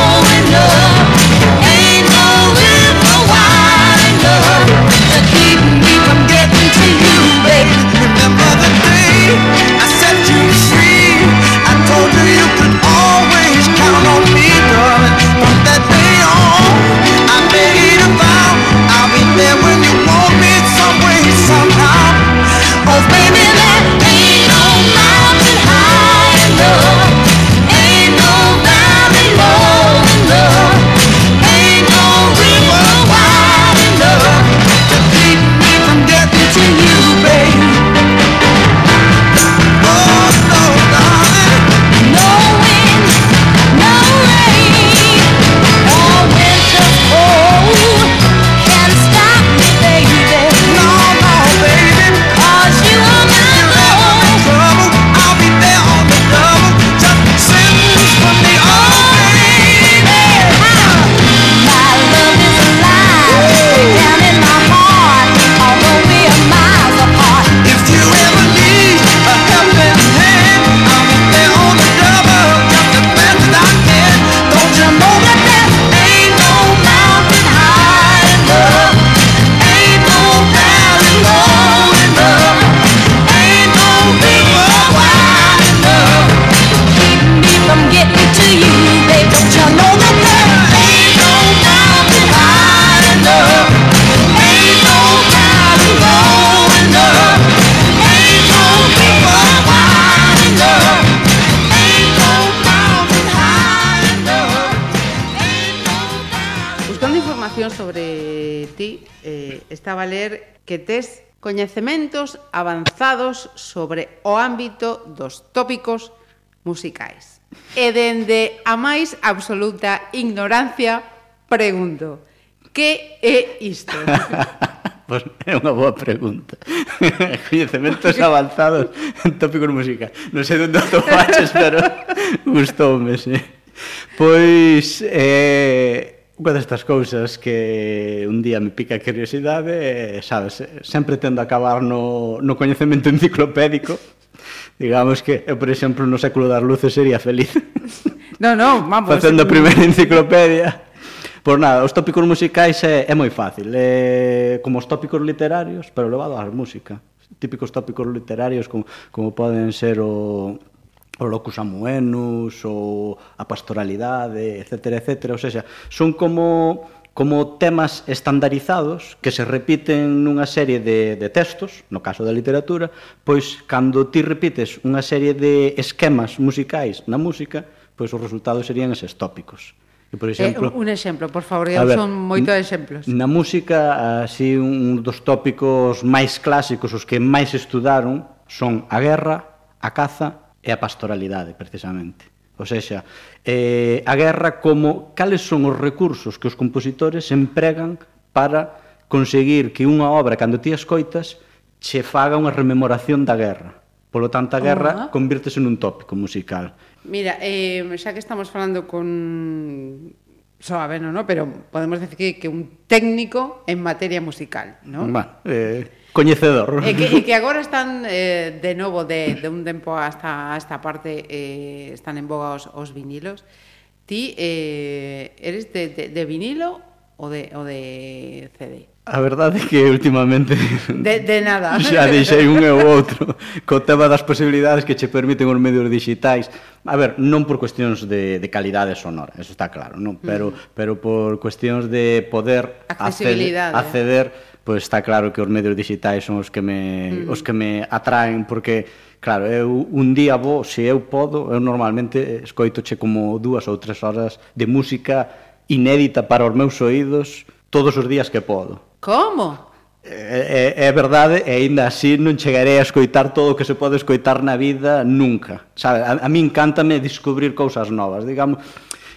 que tes coñecementos avanzados sobre o ámbito dos tópicos musicais. E dende a máis absoluta ignorancia, pregunto, que é isto? Pois é unha boa pregunta. Coñecementos avanzados en tópicos musicais. Non sei onde o faches, pero gustoume, sí. Pois, eh, Unha destas cousas que un día me pica a curiosidade, sabes, sempre tendo a acabar no, no coñecemento enciclopédico, digamos que, eu, por exemplo, no século das luces sería feliz. No, no, vamos. Facendo a primeira enciclopedia. Por nada, os tópicos musicais é, é moi fácil. É, como os tópicos literarios, pero levado á música. Típicos tópicos literarios como, como poden ser o, o locus amuenus ou a pastoralidade, etc, etc, ou seja, son como como temas estandarizados que se repiten nunha serie de, de textos, no caso da literatura, pois cando ti repites unha serie de esquemas musicais na música, pois os resultados serían eses tópicos. E, por eh, exemplo, eh, un exemplo, por favor, eu ver, son moitos exemplos. Na música, así un dos tópicos máis clásicos, os que máis estudaron, son a guerra, a caza é a pastoralidade, precisamente. Ou seja, eh, a guerra como cales son os recursos que os compositores empregan para conseguir que unha obra, cando ti escoitas, che faga unha rememoración da guerra. Polo tanto, a guerra uh -huh. convírtese nun tópico musical. Mira, eh, xa que estamos falando con só a no, no, pero podemos decir que, que un técnico en materia musical, ¿no? Bueno, eh, coñecedor. E que, e que agora están eh, de novo de, de un tempo hasta esta parte eh, están en boga os, os vinilos. Ti eh, eres de, de, de vinilo ou de, ou de CD? A verdade é que últimamente de, de nada. xa deixei un e o outro co tema das posibilidades que che permiten os medios digitais. A ver, non por cuestións de, de calidade sonora, eso está claro, non? Mm. pero, uh -huh. pero por cuestións de poder acceder, acceder pois está claro que os medios digitais son os que me, mm. os que me atraen porque Claro, eu un día vou, se eu podo, eu normalmente escoitoche como dúas ou tres horas de música inédita para os meus oídos todos os días que podo. Como? É, é, é verdade, e aínda así non chegarei a escoitar todo o que se pode escoitar na vida nunca. Sabe, a, a min cántame descubrir cousas novas, digamos,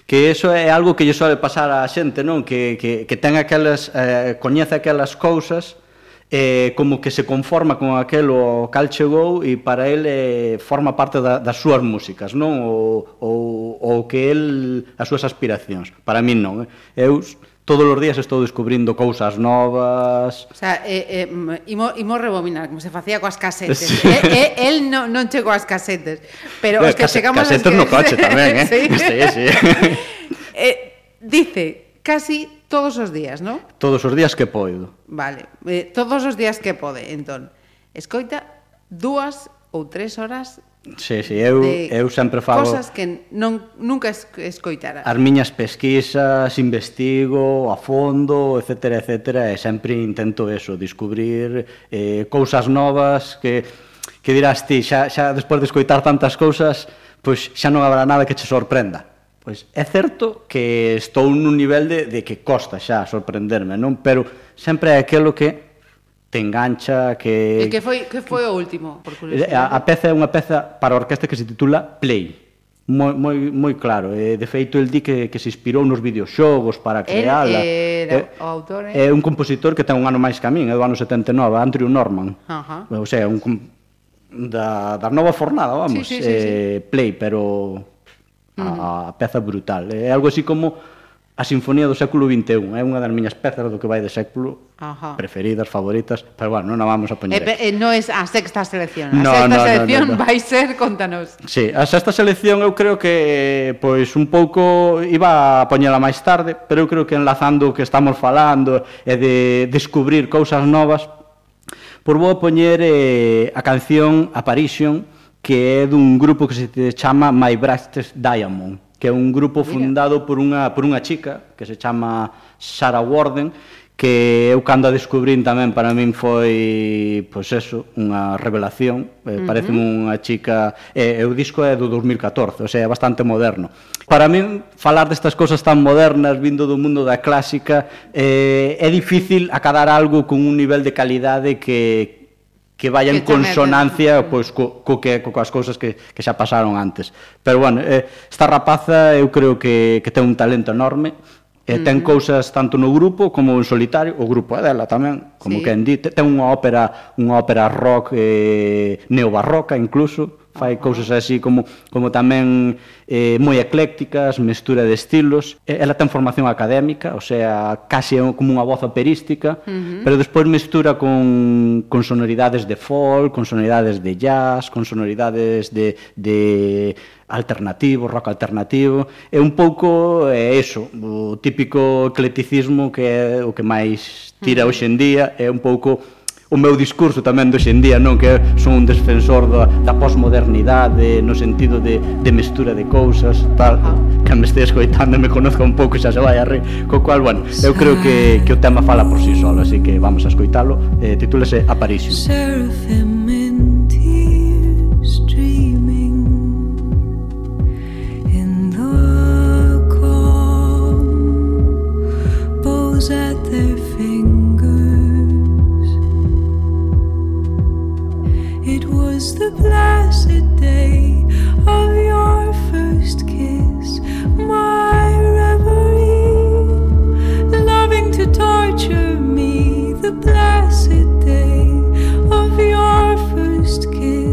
que eso é algo que lle sobe pasar á xente, non? Que, que, que ten aquelas, eh, coñece aquelas cousas, eh, como que se conforma con aquelo cal chegou e para el eh, forma parte da, das súas músicas, non? O, o, o que el, as súas aspiracións. Para min non. Eh? Eu todos os días estou descubrindo cousas novas. O sea, eh, eh, imo, imo rebobinar, como se facía coas casetes. Sí. Eh, eh, el non, non chegou ás casetes, pero no, os que case, chegamos... Casetes que... no coche tamén, eh? sí. sí, sí. eh, dice, casi todos os días, non? Todos os días que poido. Vale, eh, todos os días que pode, entón. Escoita dúas ou tres horas Sí, sí, eu, de eu sempre falo... Cosas que non, nunca escoitara. As miñas pesquisas, investigo a fondo, etc, etc, e sempre intento eso, descubrir eh, cousas novas que, que dirás ti, xa, xa despois de escoitar tantas cousas, pois xa non habrá nada que che sorprenda. Pois é certo que estou nun nivel de, de que costa xa sorprenderme, non? Pero sempre é aquilo que te engancha, que... E que foi, que foi o último, por curiosidade? Eh, a, a peza é unha peza para orquestra que se titula Play. Moi, moi, moi claro, e, de feito el di que, que se inspirou nos videoxogos para creala. Era é, o autor, eh? É un compositor que ten un ano máis que a min, é do ano 79, Andrew Norman. Uh -huh. O sea, un da, da nova fornada, vamos, sí, sí, sí, eh, sí. Play, pero a, a peza brutal. É algo así como A Sinfonía do século XXI é unha das miñas pezas do que vai de século Ajá. preferidas, favoritas, pero bueno, non a vamos a poñer. E, eh, non é a sexta selección, a no, sexta no, selección no, no, no. vai ser, contanos. Sí, a sexta selección eu creo que pois un pouco iba a poñela máis tarde, pero eu creo que enlazando o que estamos falando e de descubrir cousas novas, por vou poñer eh, a canción Apparition, que é dun grupo que se chama My Brightest Diamond que é un grupo fundado por unha, por unha chica que se chama Sarah Warden, que eu cando a descubrín tamén para min foi, pois eso, unha revelación, eh, uh -huh. parece unha chica, eh, o disco é do 2014, o sea, é bastante moderno. Para min falar destas cousas tan modernas vindo do mundo da clásica eh, é difícil acadar algo con un nivel de calidade que que vaya en consonancia pois, co, co que, co, coas cousas que, que xa pasaron antes. Pero, bueno, eh, esta rapaza eu creo que, que ten un talento enorme, E ten uh -huh. cousas tanto no grupo como en solitario, o grupo é dela tamén, como sí. que en di, ten unha ópera, unha ópera rock eh, neobarroca incluso, fai cousas así como, como tamén eh, moi eclécticas, mestura de estilos. Eh, ela ten formación académica, o sea, casi como unha voz operística, uh -huh. pero despois mestura con, con sonoridades de folk, con sonoridades de jazz, con sonoridades de, de alternativo, rock alternativo, é un pouco é eso, o típico eclecticismo que é o que máis tira uh -huh. hoxe en día, é un pouco o meu discurso tamén do xendía, non? Que son un defensor da, da posmodernidade no sentido de, de mestura de cousas, tal. Ah. Que me este escoitando me conozca un pouco xa se vai a re. Co cual, bueno, eu creo que, que o tema fala por si sí solo, así que vamos a escoitalo. Eh, titúlese Aparicio. Seraphim in tears dreaming in the calm bows at their was the blessed day of your first kiss, my reverie, loving to torture me. The blessed day of your first kiss,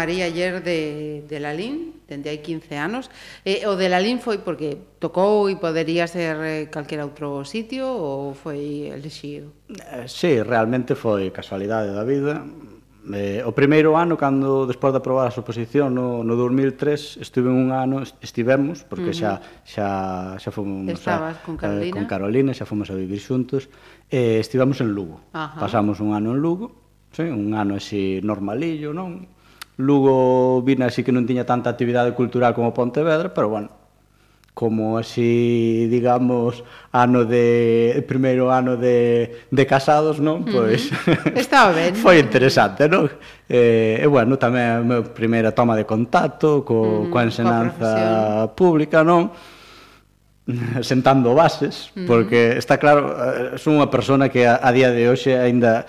María ayer de, de Lalín, dende hai 15 anos. E, o de Lalín foi porque tocou e podería ser eh, calquera outro sitio ou foi elexido? Eh, sí, realmente foi casualidade da vida. Eh, o primeiro ano, cando despois de aprobar a suposición no, no 2003, estuve un ano, estivemos, porque uh -huh. xa, xa, xa fomos Estabas a, eh, con Carolina. Eh, con Carolina, xa fomos a vivir xuntos, eh, estivemos en Lugo. Ajá. Pasamos un ano en Lugo, sí, un ano así normalillo, non? Lugo vina así que non tiña tanta actividade cultural como Pontevedra, pero bueno, como así, digamos, ano de primeiro ano de, de casados, non? Pois uh -huh. estaba ben. foi interesante, non? Eh, e bueno, tamén a miña primeira toma de contacto co, uh -huh, coa ensinanza pública, non? sentando bases, mm. porque está claro, eh, son unha persona que a, a día de hoxe aínda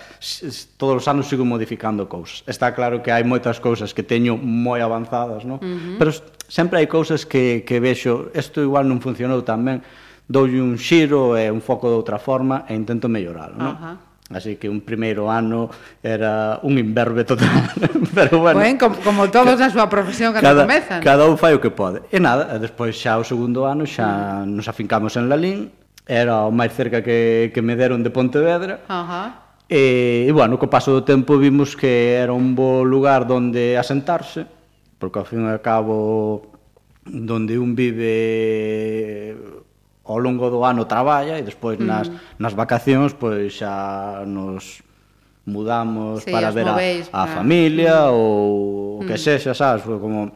todos os anos sigo modificando cousas. Está claro que hai moitas cousas que teño moi avanzadas, non? Uh -huh. Pero sempre hai cousas que, que vexo, isto igual non funcionou tan ben, doulle un xiro e un foco de outra forma e intento melloralo, non? Uh -huh. Así que un primeiro ano era un imberbe total. Pero bueno, bueno como, como todos na súa profesión cando cada, comezan. Cada un fai o que pode. E nada, e despois xa o segundo ano xa nos afincamos en Lalín, era o máis cerca que, que me deron de Pontevedra. Ajá. E, e, bueno, co paso do tempo vimos que era un bo lugar donde asentarse, porque ao fin e ao cabo donde un vive ao longo do ano traballa e despois mm. nas, mm. nas vacacións pois xa nos mudamos sí, para ver a, a, a para... familia mm. ou o que mm. sexa, sabes, como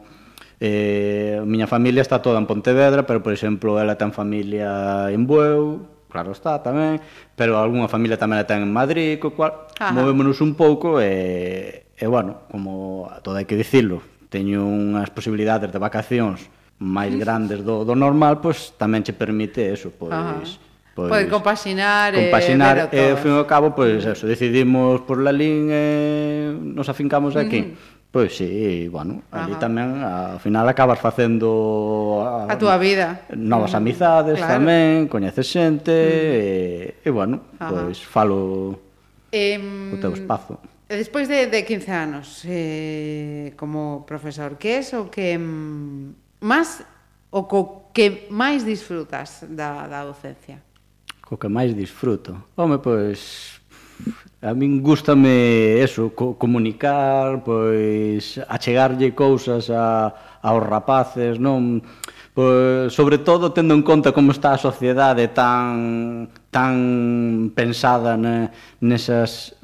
eh, miña familia está toda en Pontevedra, pero por exemplo, ela ten familia en Bueu, claro está tamén, pero algunha familia tamén a ten en Madrid, co cual Ajá. movémonos un pouco e, e bueno, como todo hai que dicirlo, teño unhas posibilidades de vacacións máis grandes do, do normal, pois tamén che permite eso, pois... Ajá. Pois, pois compaxinar, eh, compaxinar e, e ao fin e ao cabo, pois eso, decidimos por Lalín e nos afincamos aquí. Uh -huh. Pois sí, bueno, Ajá. ali tamén ao final acabas facendo a, a túa vida. Novas amizades claro. tamén, coñeces xente mm. e, e bueno, Ajá. pois falo eh, o teu espazo. E despois de, de 15 anos eh, como profesor, que é o que mm, mas o co que máis disfrutas da, da docencia? Co que máis disfruto? Home, pois A min gustame eso, co comunicar, pois achegarlle cousas a aos rapaces, non? Pois, sobre todo tendo en conta como está a sociedade tan tan pensada ne, nesas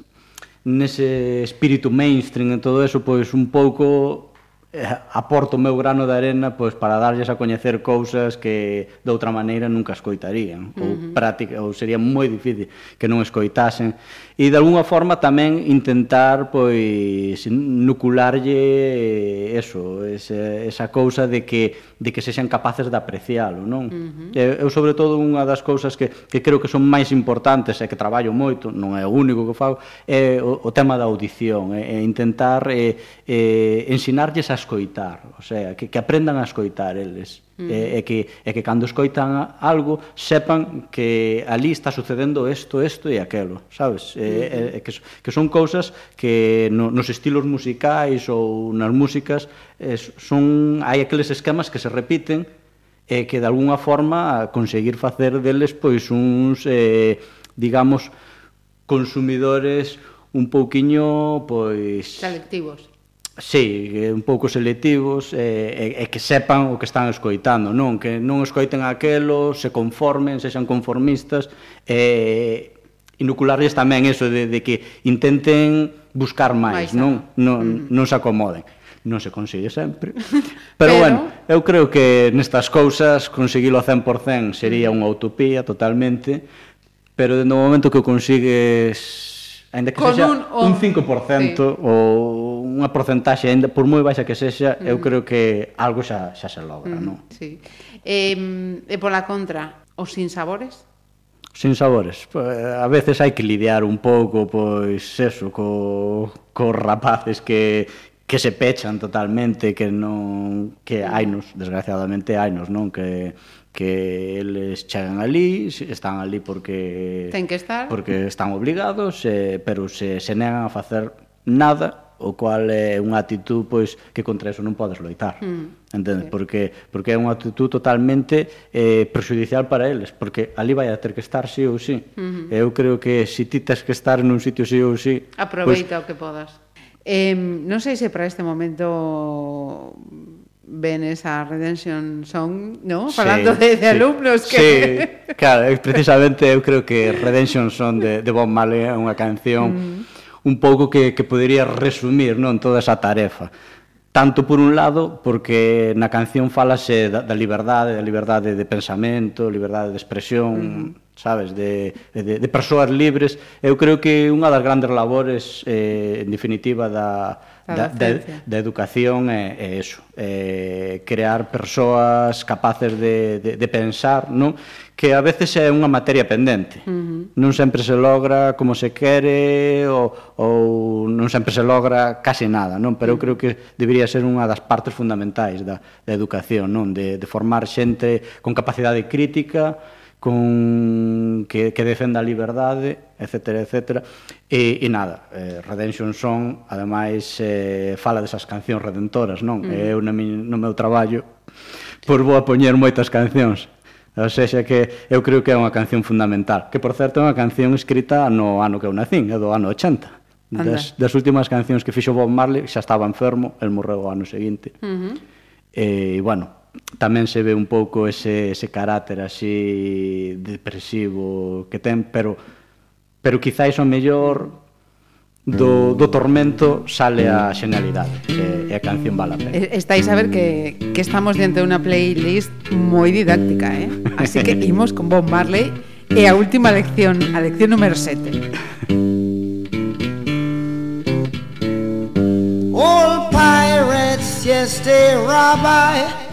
nese espírito mainstream e todo eso, pois un pouco Eh, aporto o meu grano de arena pois para darlles a coñecer cousas que de outra maneira nunca escoitarían uh -huh. ou práctica ou sería moi difícil que non escoitasen e de algunha forma tamén intentar pois nucularlle eh, eso, esa, esa cousa de que de que sexan capaces de aprecialo, non? Uh -huh. Eu sobre todo unha das cousas que que creo que son máis importantes e que traballo moito, non é o único que fago, é o, o tema da audición, é, é intentar é, é ensinarlles as escoitar, o sea, que, que aprendan a escoitar eles. Mm. E, e, que, e que cando escoitan algo sepan que ali está sucedendo isto, isto e aquelo, sabes? Mm. E, e, que, que son cousas que no, nos estilos musicais ou nas músicas eh, son hai aqueles esquemas que se repiten e que de alguna forma conseguir facer deles pois uns eh, digamos consumidores un pouquiño pois selectivos Sí, eh, un pouco selectivos e, e, e que sepan o que están escoitando, non? Que non escoiten aquelo, se conformen, sexan conformistas e inocularles tamén eso de, de que intenten buscar máis, máis non? Non, non se acomoden non se consigue sempre. Pero, Pero bueno, eu creo que nestas cousas conseguilo a 100% sería unha utopía totalmente, pero no momento que o consigues Ainda que Con sexa un, un 5% sí. ou unha porcentaxe ainda por moi baixa que sexa, mm. eu creo que algo xa xa se logra, mm, non? Sí. Eh, e pola contra, os sinsabores? Sin sabores. A veces hai que lidiar un pouco, pois, eso, co, co rapaces que, que se pechan totalmente, que non que hainos, desgraciadamente hainos, non que que eles chegan ali, están ali porque ten que estar, porque están obligados, eh, pero se se negan a facer nada, o cual é unha actitud pois que contra eso non podes loitar. Mm. Entendes? Sí. Porque porque é unha actitud totalmente eh prejudicial para eles, porque ali vai a ter que estar sí ou sí. Mm -hmm. Eu creo que se ti tes que estar nun sitio sí ou sí, pois aproveita pois, o que podas. Eh, non sei se para este momento ven esa Redemption Song, ¿no? Falando sí, de, de sí. alumnos que... Sí, claro, precisamente eu creo que Redemption Song de, de Bob Marley é unha canción mm. un pouco que, que podería resumir non toda esa tarefa. Tanto por un lado, porque na canción falase da, da liberdade, da liberdade de pensamento, liberdade de expresión, mm. sabes, de, de, de persoas libres. Eu creo que unha das grandes labores, eh, en definitiva, da, da, da, da educación é, é eso, é crear persoas capaces de, de, de pensar, non? que a veces é unha materia pendente. Uh -huh. Non sempre se logra como se quere ou, ou non sempre se logra case nada, non? Pero eu creo que debería ser unha das partes fundamentais da, da educación, non? De, de formar xente con capacidade crítica, con que, que defenda a liberdade, etc, etc. E, e nada, eh, Redemption Song, ademais, eh, fala desas cancións redentoras, non? Mm. Eu no, mi, no meu traballo, pois vou a poñer moitas cancións. O sexa que eu creo que é unha canción fundamental, que por certo é unha canción escrita no ano que eu nacín, é do ano 80. Das, das últimas cancións que fixo Bob Marley xa estaba enfermo, el morreu o ano seguinte. Uh -huh. E, bueno, tamén se ve un pouco ese, ese carácter así depresivo que ten, pero pero quizáis o mellor do, mm. do tormento sale a mm. xenialidade e, e a canción vale a pena. Estáis a ver que, que estamos diante de unha playlist moi didáctica, eh? Así que imos con Bob Marley e a última lección, a lección número 7. All pirates, yes, they rabbi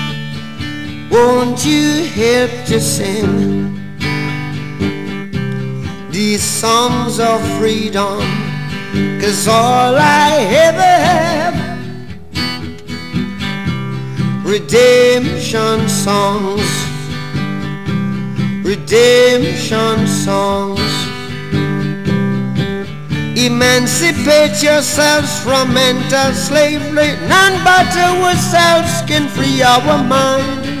Won't you help to sing these songs of freedom? Cause all I ever have redemption songs, redemption songs. Emancipate yourselves from mental slavery. None but ourselves can free our minds.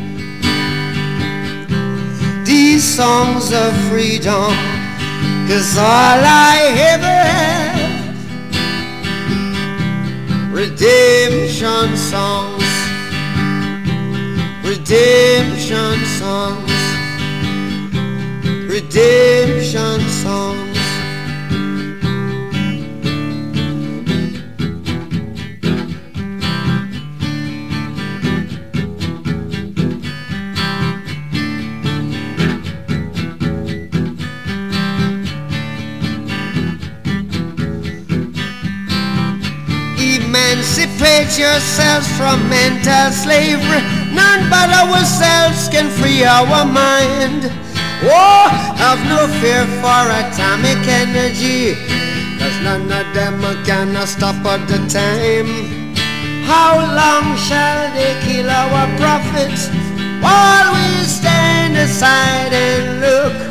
these songs of freedom? Cause all I ever have redemption songs, redemption songs, redemption yourselves from mental slavery. None but ourselves can free our mind. Oh, have no fear for atomic energy. Cause none of them can stop at the time. How long shall they kill our prophets while we stand aside and look?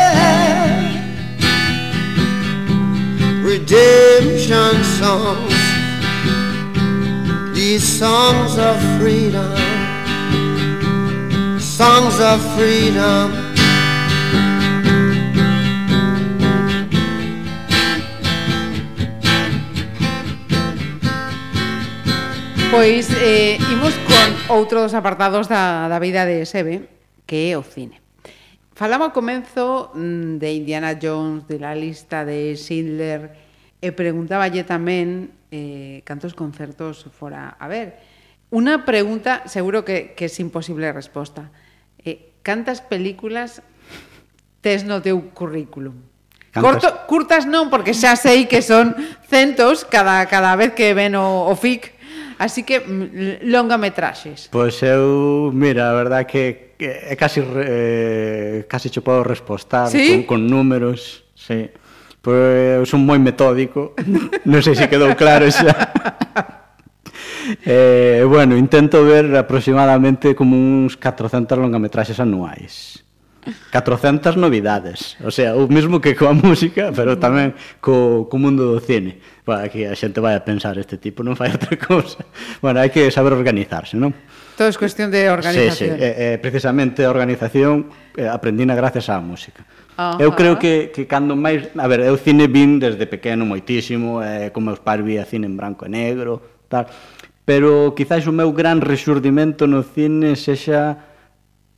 redemption songs. These songs of freedom, songs of freedom. Pois eh, imos con outro dos apartados da, da vida de Sebe, que é o cine. Falaba ao comenzo mm, de Indiana Jones, de la lista de Schindler, e preguntaballe tamén eh, cantos concertos fora a ver. Una pregunta seguro que, que é imposible resposta. Eh, cantas películas tes no teu currículum? Cantas? Corto, curtas non, porque xa sei que son centos cada, cada vez que ven o, o FIC, Así que mm, longametraxes. Pois pues eu, mira, a verdade que é casi eh, casi che podo respostar ¿Sí? con, con números, sí. Pois eu son moi metódico. non sei se quedou claro xa. eh, bueno, intento ver aproximadamente como uns 400 longametraxes anuais. 400 novidades O sea, o mesmo que coa música Pero tamén co, co mundo do cine Para que a xente vai a pensar Este tipo non fai outra cousa Bueno, hai que saber organizarse, non? Todo é cuestión de organización sí, sí. Eh, eh, Precisamente a organización eh, Aprendina gracias á música Ajá. Eu creo que, que cando máis A ver, eu cine vin desde pequeno moitísimo eh, Como meus pais vía cine en branco e negro Tal Pero quizás o meu gran resurdimento no cine Sexa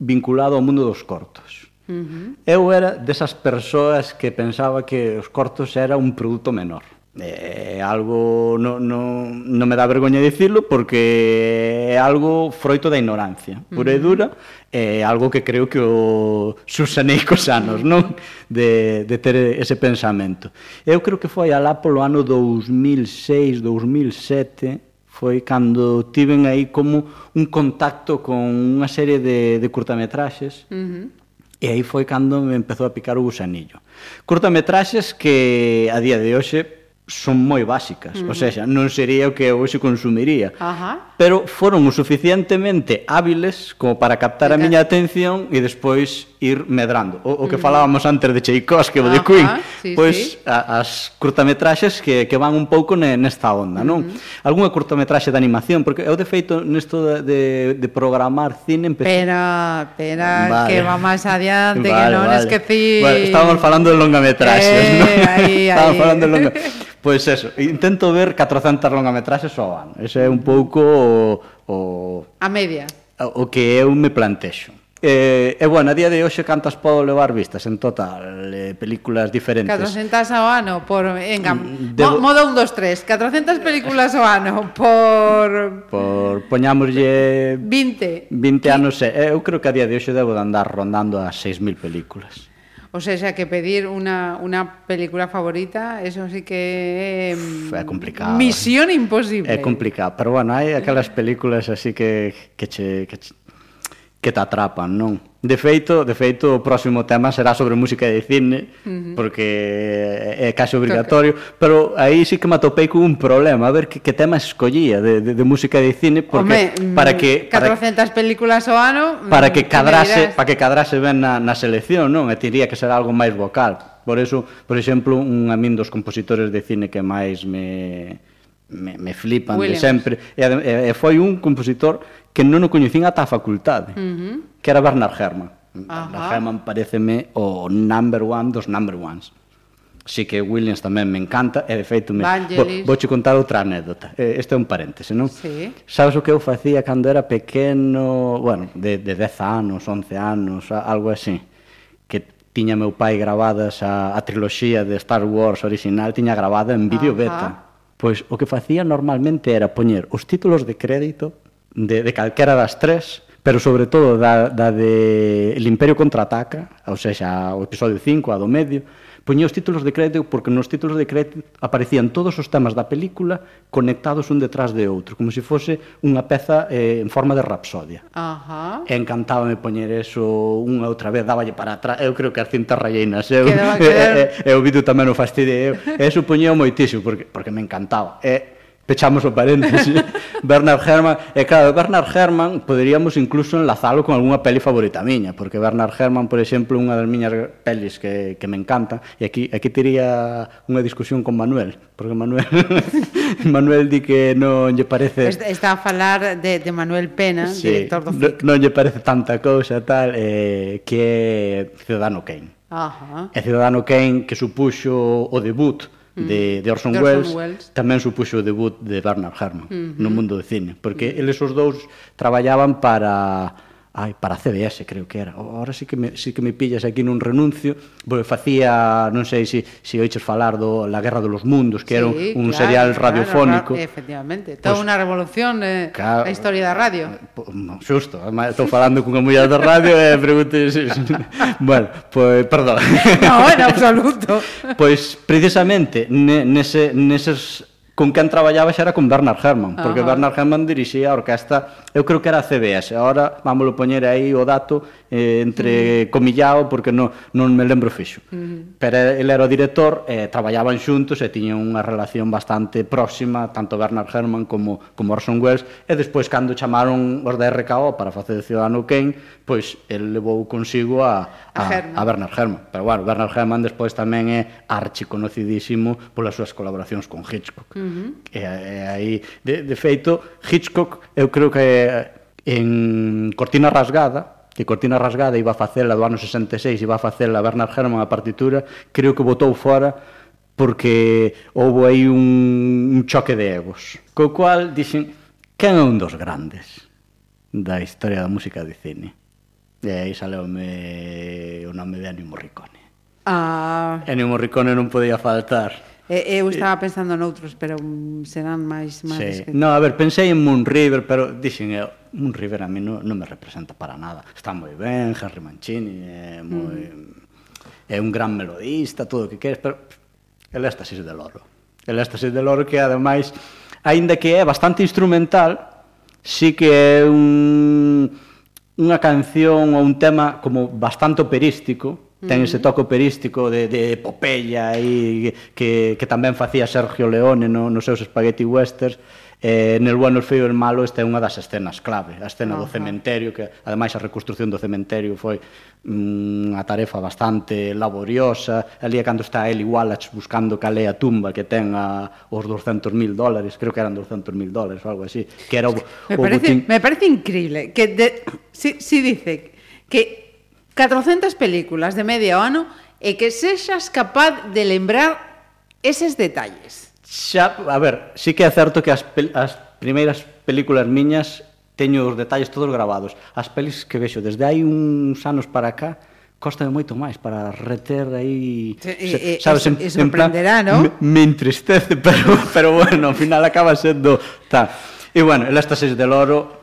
vinculado ao mundo dos cortos Uh -huh. Eu era desas persoas que pensaba que os cortos era un produto menor. É algo, no, no, no me dá vergoña dicirlo, porque é algo froito da ignorancia, pura uh -huh. e dura, é algo que creo que o susanei cos anos, non? De, de ter ese pensamento. Eu creo que foi alá polo ano 2006, 2007, foi cando tiven aí como un contacto con unha serie de, de curtametraxes uh -huh E aí foi cando me empezou a picar o gusanillo. Curtametraxes que a día de hoxe son moi básicas, uh -huh. o mm-hmm. sea, non sería o que hoxe consumiría. Ajá. Pero foron o suficientemente hábiles como para captar a miña atención e despois ir medrando. O, o que mm-hmm. falábamos antes de Tchaikovsky ou de Queen, sí, pois sí. A, as curtametraxes que, que van un pouco ne, nesta onda, non? Mm-hmm. Uh -huh. Algúnha curtametraxe de animación, porque eu de feito nesto de, de, de programar cine empecé... Pero, pero, vale. que va máis adiante, vale, que non vale. esqueci... Bueno, estábamos falando de longametraxes, eh, non? Aí, aí. estábamos falando de longa. Pois eso, intento ver 400 longametraxes ao ano. Ese é un pouco o, o a media. O que eu me plantexo. E, e bueno, a día de hoxe cantas podo levar vistas en total eh, películas diferentes 400 ao ano por venga, mm, Debo... modo 1, 2, 3 400 películas ao ano por por poñámoslle 20 20 anos, eh, eu creo que a día de hoxe debo de andar rondando as 6.000 películas O sea, que pedir una, una película favorita, eso sí que é, É complicado. Misión imposible. É complicado, pero bueno, hai aquelas películas así que, que, che, que, che, que te atrapan, non? De feito, de feito o próximo tema será sobre música de cine, uh -huh. porque é case obrigatorio, Toca. pero aí sí que me atopei con un problema, a ver que, que tema escollía de, de, de música de cine, porque Home, mm, para que para, 400 películas ao ano, para que mm, cadrase, para que cadrase ben na, na selección, non? E diría que será algo máis vocal. Por eso, por exemplo, un a min dos compositores de cine que máis me me, me flipan Williams. de sempre e, e, e foi un compositor que non o coñecín ata a facultade, uh -huh. que era Bernard Herrmann. Ajá. Bernard Herrmann pareceme o number one dos number ones. Así que Williams tamén me encanta e de feito me Vangelis. vou, vou contar outra anécdota. Este é un paréntese, non? Sí. Sabes o que eu facía cando era pequeno, bueno, de, de 10 anos, 11 anos, algo así, que tiña meu pai gravadas a, a triloxía de Star Wars original, tiña gravada en vídeo beta. Pois o que facía normalmente era poñer os títulos de crédito de, de calquera das tres, pero sobre todo da, da de El Imperio Contraataca, ou seja, o episodio 5, a do medio, poñía os títulos de crédito porque nos títulos de crédito aparecían todos os temas da película conectados un detrás de outro, como se fose unha peza eh, en forma de rapsodia. Ajá. E encantábame poñer eso unha outra vez, dáballe para atrás, eu creo que as cintas ralleinas, eu, e, e, e, o vídeo tamén o fastidiei, eu, e eso poñía moitísimo, porque, porque me encantaba. E, pechamos o paréntesis, Bernard Herrmann, e claro, Bernard Herrmann poderíamos incluso enlazalo con algunha peli favorita miña, porque Bernard Herrmann, por exemplo, unha das miñas pelis que, que me encanta, e aquí, aquí tería unha discusión con Manuel, porque Manuel Manuel di que non lle parece... Está a falar de, de Manuel Pena, sí, director do FIC. Non lle parece tanta cousa tal, eh, que é Ciudadano Kane. Ajá. E Ciudadano Kane que supuxo o debut Mm. de, de Orson, de Orson Welles, Welles tamén supuxo o debut de Bernard Herrmann uh -huh. no mundo do cine, porque eles os dous traballaban para ai, para a CBS creo que era. Ora sí que me, sí que me pillas aquí nun renuncio, porque facía, non sei se si, si oiches falar do La Guerra de los Mundos, que sí, era un, un claro, serial radiofónico. Claro, efectivamente, toda pues, unha revolución eh, claro, a historia da radio. Eh, pues, no, xusto, estou falando cunha muller da radio e eh, preguntes... bueno, pois, pues, perdón. no, en absoluto. pois, pues, precisamente, ne, nese, neses con quen traballaba xa era con Bernard Herrmann, porque Ajá. Bernard Herrmann dirixía a orquesta, eu creo que era a CBS, agora vámoslo poñer aí o dato, eh, entre uh -huh. comillado porque non, non me lembro fixo. Uh -huh. Pero ele era o director, eh, traballaban xuntos e tiñan unha relación bastante próxima, tanto Bernard Herrmann como, como Orson Welles, e despois cando chamaron os da RKO para facer Ciudadano Kane, pois el levou consigo a, a, a, a Bernard Herrmann. Pero bueno, Bernard Herrmann despois tamén é archiconocidísimo polas súas colaboracións con Hitchcock. Uh -huh. e, e aí, de, de feito, Hitchcock eu creo que en Cortina Rasgada que Cortina Rasgada iba a facela do ano 66, iba a facela Bernard Herrmann a partitura, creo que botou fora porque houve aí un, un choque de egos. Co cual dixen, quen é un dos grandes da historia da música de cine? E aí saleume o nome de Ennio Morricone. Ah. Ennio Morricone non podía faltar E, eu estaba pensando noutros, pero mm, serán máis máis sí. No, a ver, pensei en Moon River, pero dixen eu, Moon River a mí non, non me representa para nada. Está moi ben, Harry Mancini é moi mm. é un gran melodista, todo o que queres, pero el éxtasis del oro. El éxtasis del oro que ademais, aínda que é bastante instrumental, sí que é un unha canción ou un tema como bastante operístico, ten ese toque operístico de, de epopeya e que, que tamén facía Sergio Leone no, nos seus Spaghetti Westerns. Eh, nel Bueno, Feo e Malo esta é unha das escenas clave, a escena Ajá. do cementerio que ademais a reconstrucción do cementerio foi mm, unha tarefa bastante laboriosa, ali é cando está Eli Wallach buscando cal é a tumba que ten a, os 200.000 dólares creo que eran 200.000 dólares ou algo así que era o, me, o parece, botín... me parece increíble que de, si, si dice que 400 películas de medio ano e que sexas capaz de lembrar eses detalles. Xa, a ver, sí que é certo que as, pel, as primeiras películas miñas teño os detalles todos grabados. As pelis que vexo desde hai uns anos para cá, costa moito máis para reter aí e, e, sabes e, en ¿no? me, me entristece pero pero bueno, ao final acaba sendo tal. E bueno, el estas del oro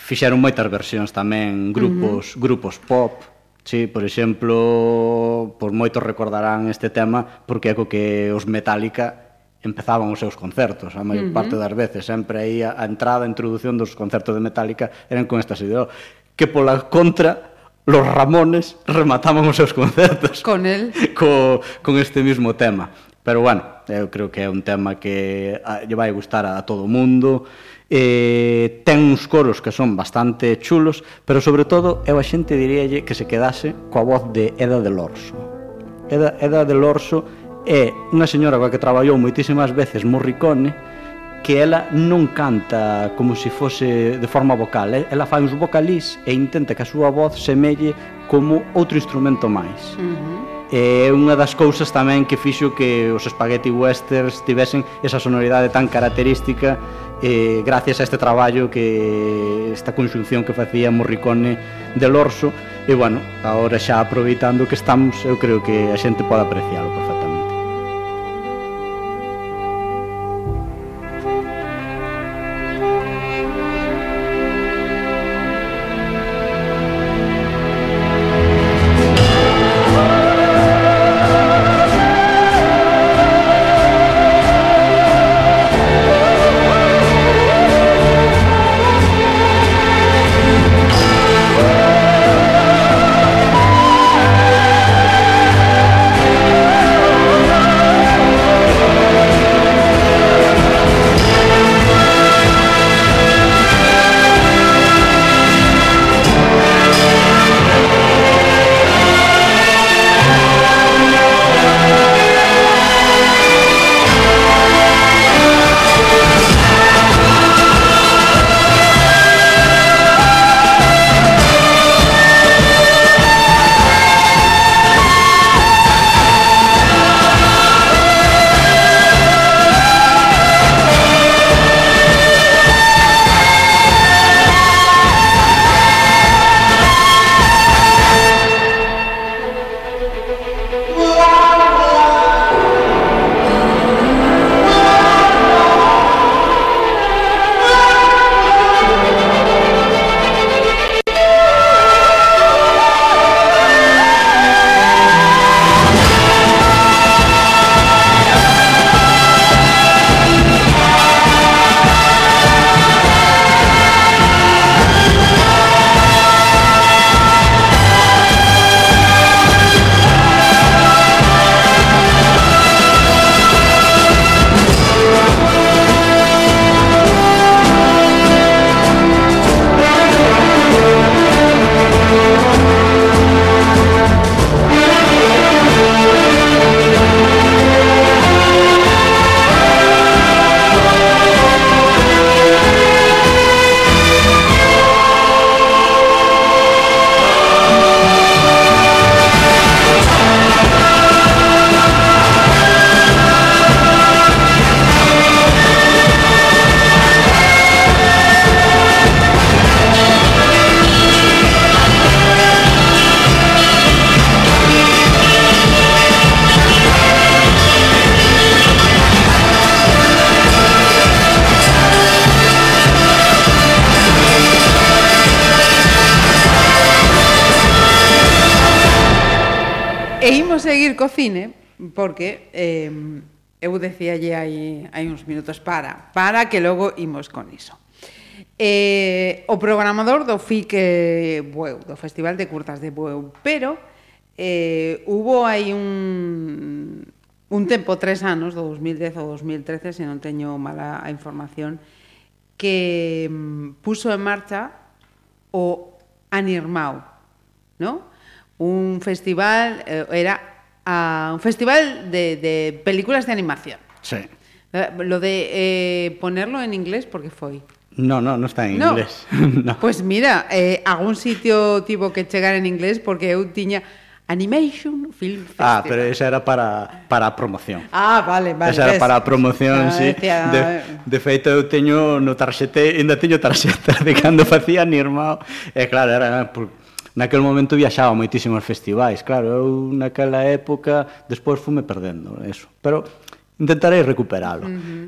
fixeron moitas versións tamén grupos uh -huh. grupos pop Sí, por exemplo, por moitos recordarán este tema porque é co que os Metallica empezaban os seus concertos, a maior uh -huh. parte das veces, sempre aí a, a entrada, a introdución dos concertos de Metallica eran con estas ideas, que pola contra los Ramones remataban os seus concertos con el co, con este mismo tema. Pero bueno, eu creo que é un tema que ah, lle vai gustar a, a todo o mundo eh, ten uns coros que son bastante chulos, pero sobre todo eu a xente diríalle que se quedase coa voz de Eda del Orso. Eda, Eda del Orso é unha señora coa que traballou moitísimas veces Morricone, que ela non canta como se fose de forma vocal, ela fai uns vocalís e intenta que a súa voz semelle como outro instrumento máis. Uh -huh é unha das cousas tamén que fixo que os Spaghetti Westerns tivesen esa sonoridade tan característica eh, gracias a este traballo que esta conxunción que facía Morricone del Orso. E bueno, agora xa aproveitando que estamos eu creo que a xente pode apreciálo perfectamente. E imos seguir co cine, porque eh, eu decíalle hai, hai uns minutos para, para que logo imos con iso. Eh, o programador do FIC eh, Bueu, do Festival de Curtas de Bueu, pero eh, hubo aí un, un tempo, tres anos, do 2010 ou 2013, se non teño mala a información, que mm, puso en marcha o Anirmao, ¿no? un festival, eh, era a un festival de, de películas de animación. Sí. Eh, lo de eh, ponerlo en inglés, porque foi? No, no, no está en no. inglés. no. Pues mira, eh, algún sitio tivo que chegar en inglés porque eu tiña Animation Film Festival. Ah, pero esa era para, para a promoción. Ah, vale, vale. Esa era ves. para a promoción, ah, sí. Decía, de, ah, eh. de feito, eu teño no tarxete, ainda teño tarxeta de cando facía Nirmao. E eh, claro, era por, naquel momento viaxaba moitísimo aos festivais, claro, eu naquela época despois fume perdendo eso, pero intentarei recuperalo. Uh -huh.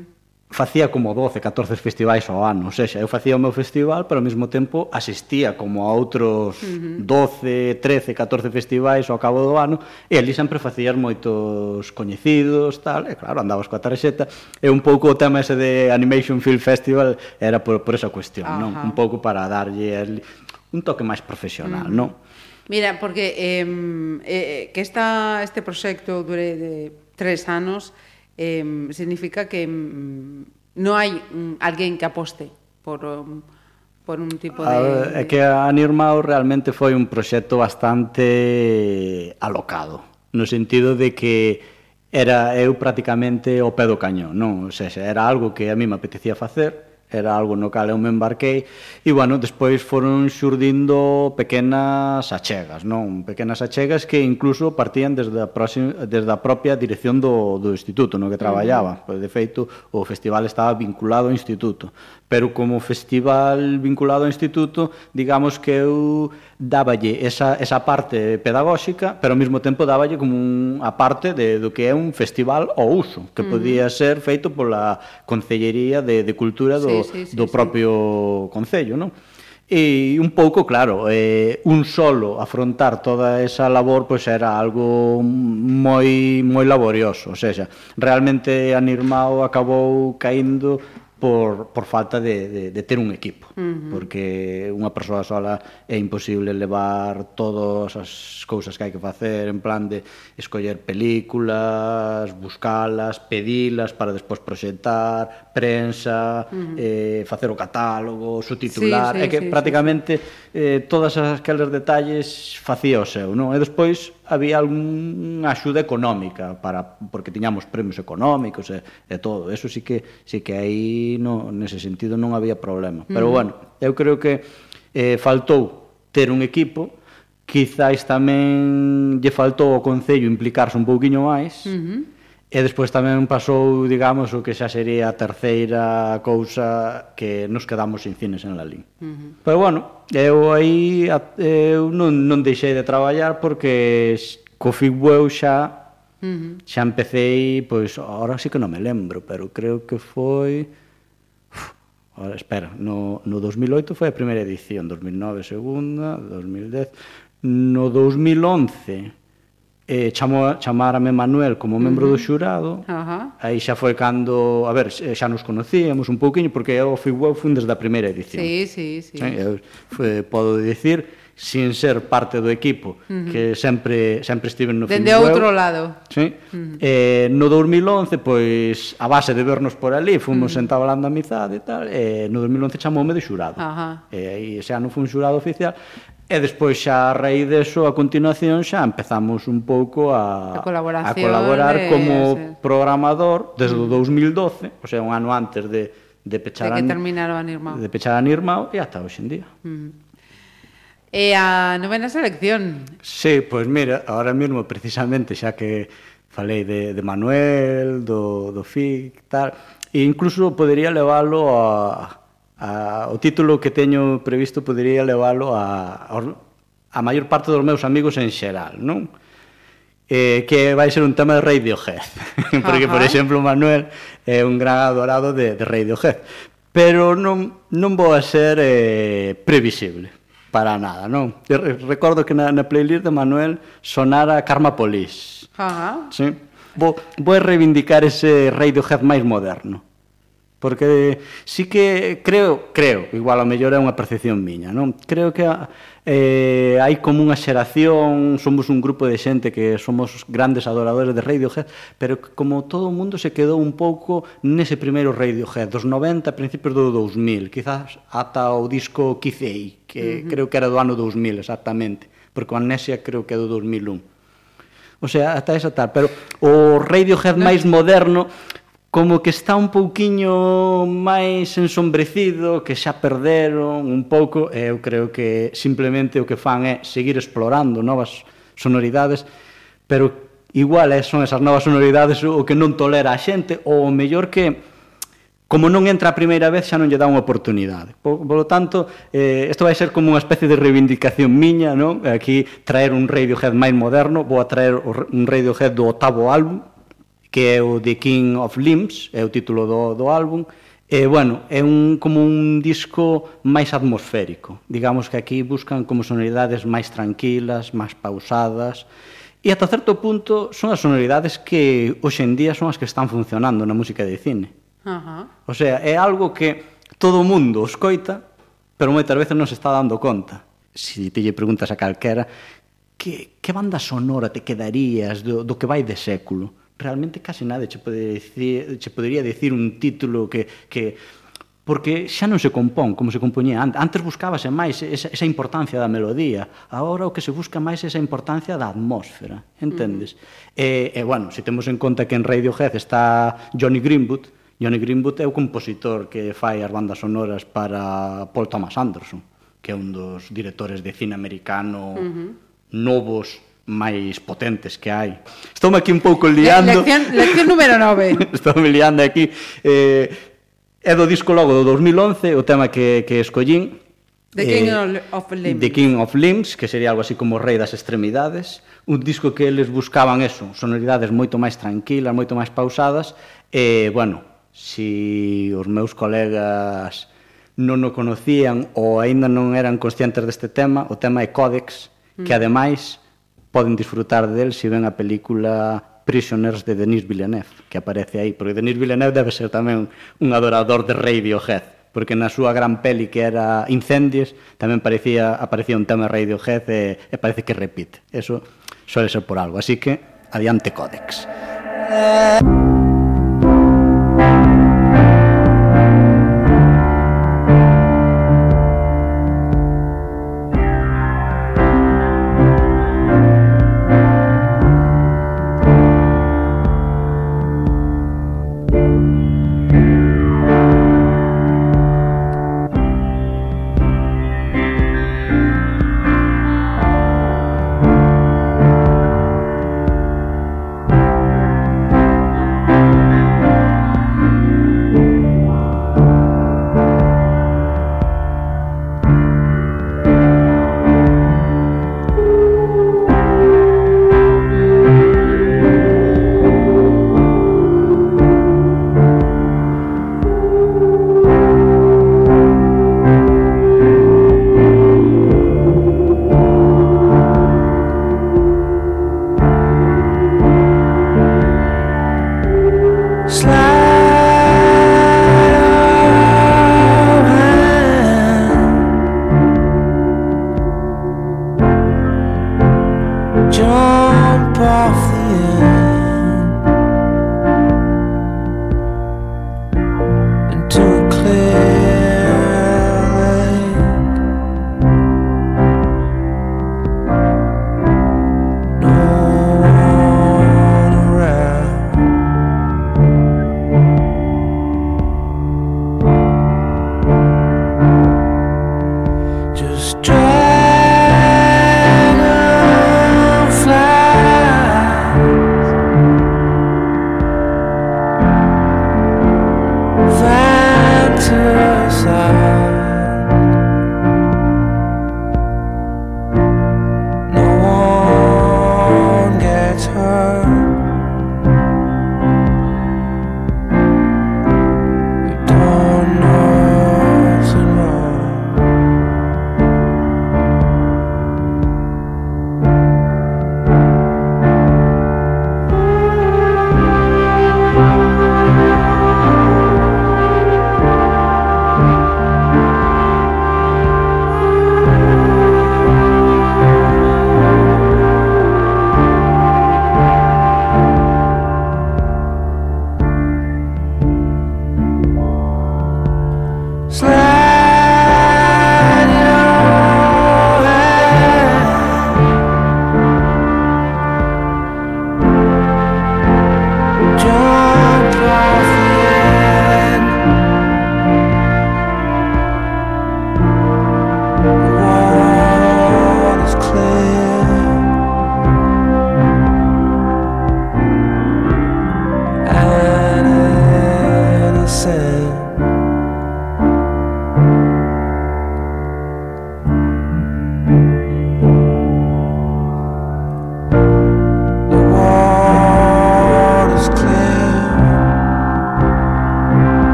Facía como 12, 14 festivais ao ano, ou seja, eu facía o meu festival, pero ao mesmo tempo asistía como a outros uh -huh. 12, 13, 14 festivais ao cabo do ano, e ali sempre facías moitos coñecidos, tal, e claro, andabas coa tarxeta, e un pouco o tema ese de Animation Film Festival era por, por esa cuestión, uh -huh. non? Un pouco para darlle... El, un toque máis profesional, mm. non? Mira, porque eh, eh, que esta, este proxecto dure de tres anos eh, significa que mm, non hai mm, alguén que aposte por, um, por un tipo de... A, é que a Nirmao realmente foi un proxecto bastante alocado, no sentido de que era eu prácticamente o pé do cañón, non? O sea, era algo que a mí me apetecía facer, era algo no cal eu me embarquei e bueno, despois foron xurdindo pequenas achegas, non, pequenas achegas que incluso partían desde a próxima, desde a propia dirección do do instituto no que traballaba. Pois de feito o festival estaba vinculado ao instituto, pero como festival vinculado ao instituto, digamos que eu dáballe esa, esa parte pedagóxica, pero ao mesmo tempo dáballe como un, a parte de, do que é un festival ao uso, que podía ser feito pola Concellería de, de Cultura do, sí, sí, sí, do propio sí. Concello, non? E un pouco, claro, eh, un solo afrontar toda esa labor pois era algo moi moi laborioso, ou sea, realmente Anirmao acabou caindo por, falta de, de, de ter un equipo, uh -huh. porque unha persoa sola é imposible levar todas as cousas que hai que facer en plan de escoller películas, buscalas, pedilas para despois proxectar, prensa, uh -huh. eh, facer o catálogo, subtitular, sí, sí, é que sí, prácticamente sí. eh, todas aqueles detalles facía o seu, non? E despois había algunha axuda económica para porque tiñamos premios económicos e, e todo. Eso sí que sí que aí no nese sentido non había problema. Pero uh -huh. bueno, bueno, eu creo que eh, faltou ter un equipo, quizáis tamén lle faltou ao Concello implicarse un pouquiño máis, uh -huh. e despois tamén pasou, digamos, o que xa sería a terceira cousa que nos quedamos sin cines en Lalín. Uh -huh. Pero bueno, eu aí eu non, non deixei de traballar porque co Figueu xa Uh -huh. Xa empecé, pois, ahora sí que non me lembro, pero creo que foi Ahora, espera, no, no 2008 foi a primeira edición, 2009 segunda, 2010. No 2011 eh, chamou, chamárame Manuel como membro uh -huh. do xurado, uh -huh. aí xa foi cando, a ver, eh, xa nos conocíamos un pouquiño, porque eu fui, eu fui desde a primeira edición. Sí, sí, sí. Eh, eu, foi, podo dicir sin ser parte do equipo, uh -huh. que sempre sempre estiven no Dende Finisbueu. outro lado. Sí. Uh -huh. Eh, no 2011, pois, a base de vernos por ali, fomos uh -huh. entablando amizade e tal, e eh, no 2011 chamoume de xurado. Uh -huh. E eh, ese ano fun xurado oficial, E despois xa a raíz deso, a continuación, xa empezamos un pouco a, a, a colaborar de, como sí. programador desde o 2012, o sea, un ano antes de, de pechar de que a, terminaron a Nirmao. De pechar a Nirmao e ata hoxe en día e a novena selección. Sí, pois mira, ahora mesmo precisamente xa que falei de, de Manuel, do, do FIC, tal, e incluso podería leválo a, a, o título que teño previsto podería leválo a, a, a maior parte dos meus amigos en xeral, non? Eh, que vai ser un tema de Radiohead porque, Ajá. por exemplo, Manuel é un gran adorado de, de Radiohead pero non, non vou a ser eh, previsible para nada, non? Eu recordo que na, na playlist de Manuel sonara Karma Police. Ajá. Sí. Vou, vou reivindicar ese Radiohead máis moderno. Porque sí que creo, creo, igual a mellor é unha percepción miña, non? Creo que eh, hai como unha xeración, somos un grupo de xente que somos grandes adoradores de Radiohead, pero como todo o mundo se quedou un pouco nese primeiro Radiohead, dos 90 principios do 2000, quizás ata o disco Kizei que uh -huh. creo que era do ano 2000 exactamente, porque o Amnesia creo que é do 2001. O sea, ata esa tal, pero o Radiohead no. máis moderno como que está un pouquiño máis ensombrecido, que xa perderon un pouco, e eu creo que simplemente o que fan é seguir explorando novas sonoridades, pero igual eh, son esas novas sonoridades o que non tolera a xente, ou o mellor que como non entra a primeira vez xa non lle dá unha oportunidade. Por, por lo tanto, eh, isto vai ser como unha especie de reivindicación miña, non? Eh, aquí traer un Radiohead máis moderno, vou a traer un Radiohead do octavo álbum, que é o The King of Limbs, é o título do, do álbum, E, bueno, é un, como un disco máis atmosférico. Digamos que aquí buscan como sonoridades máis tranquilas, máis pausadas, E ata certo punto son as sonoridades que hoxe en día son as que están funcionando na música de cine. Ajá. O sea, é algo que todo o mundo escoita, pero moitas veces non se está dando conta. Se si te lle preguntas a calquera que, que banda sonora te quedarías do, do que vai de século, realmente case nada che, pode decir, che podería decir un título que, que porque xa non se compón como se compoñía antes. Antes buscábase máis esa, esa importancia da melodía. Agora o que se busca máis é esa importancia da atmósfera, entendes? Uh. E, e, bueno, se temos en conta que en Radiohead está Johnny Greenwood, Johnny Greenwood é o compositor que fai as bandas sonoras para Paul Thomas Anderson, que é un dos directores de cine americano uh -huh. novos máis potentes que hai. Estou aquí un pouco liando. Le, lección, lección número 9. Estou me liando aquí. Eh, é do disco logo do 2011, o tema que, que escollín, The King eh, of Limbs. The King of Limbs, que sería algo así como Rei das Extremidades, un disco que eles buscaban eso, sonoridades moito máis tranquilas, moito máis pausadas, e, eh, bueno, si os meus colegas non o conocían ou aínda non eran conscientes deste tema, o tema é Códex, mm. que ademais poden disfrutar del se ven a película Prisoners de Denis Villeneuve, que aparece aí, porque Denis Villeneuve debe ser tamén un adorador de Radiohead, porque na súa gran peli que era Incendies, tamén parecía aparecía un tema Radiohead e, e parece que repite. Eso suele ser por algo, así que adiante Códex. Eh...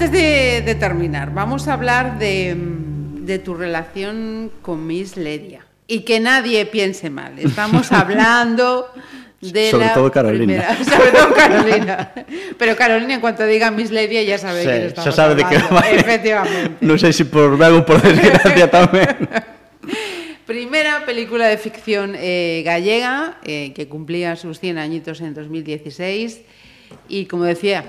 Antes de, de terminar, vamos a hablar de, de tu relación con Miss Ledia. Y que nadie piense mal. Estamos hablando de Sobre la todo Carolina. primera- sobre todo Carolina. Pero Carolina, en cuanto diga Miss Ledia, ya sabe Sí, que estamos sabe de hablando. vai. Efectivamente. Non sei se por ou por desgracia tamén. Primera película de ficción eh, gallega eh, que cumplía sus 100 añitos en 2016 y como decía,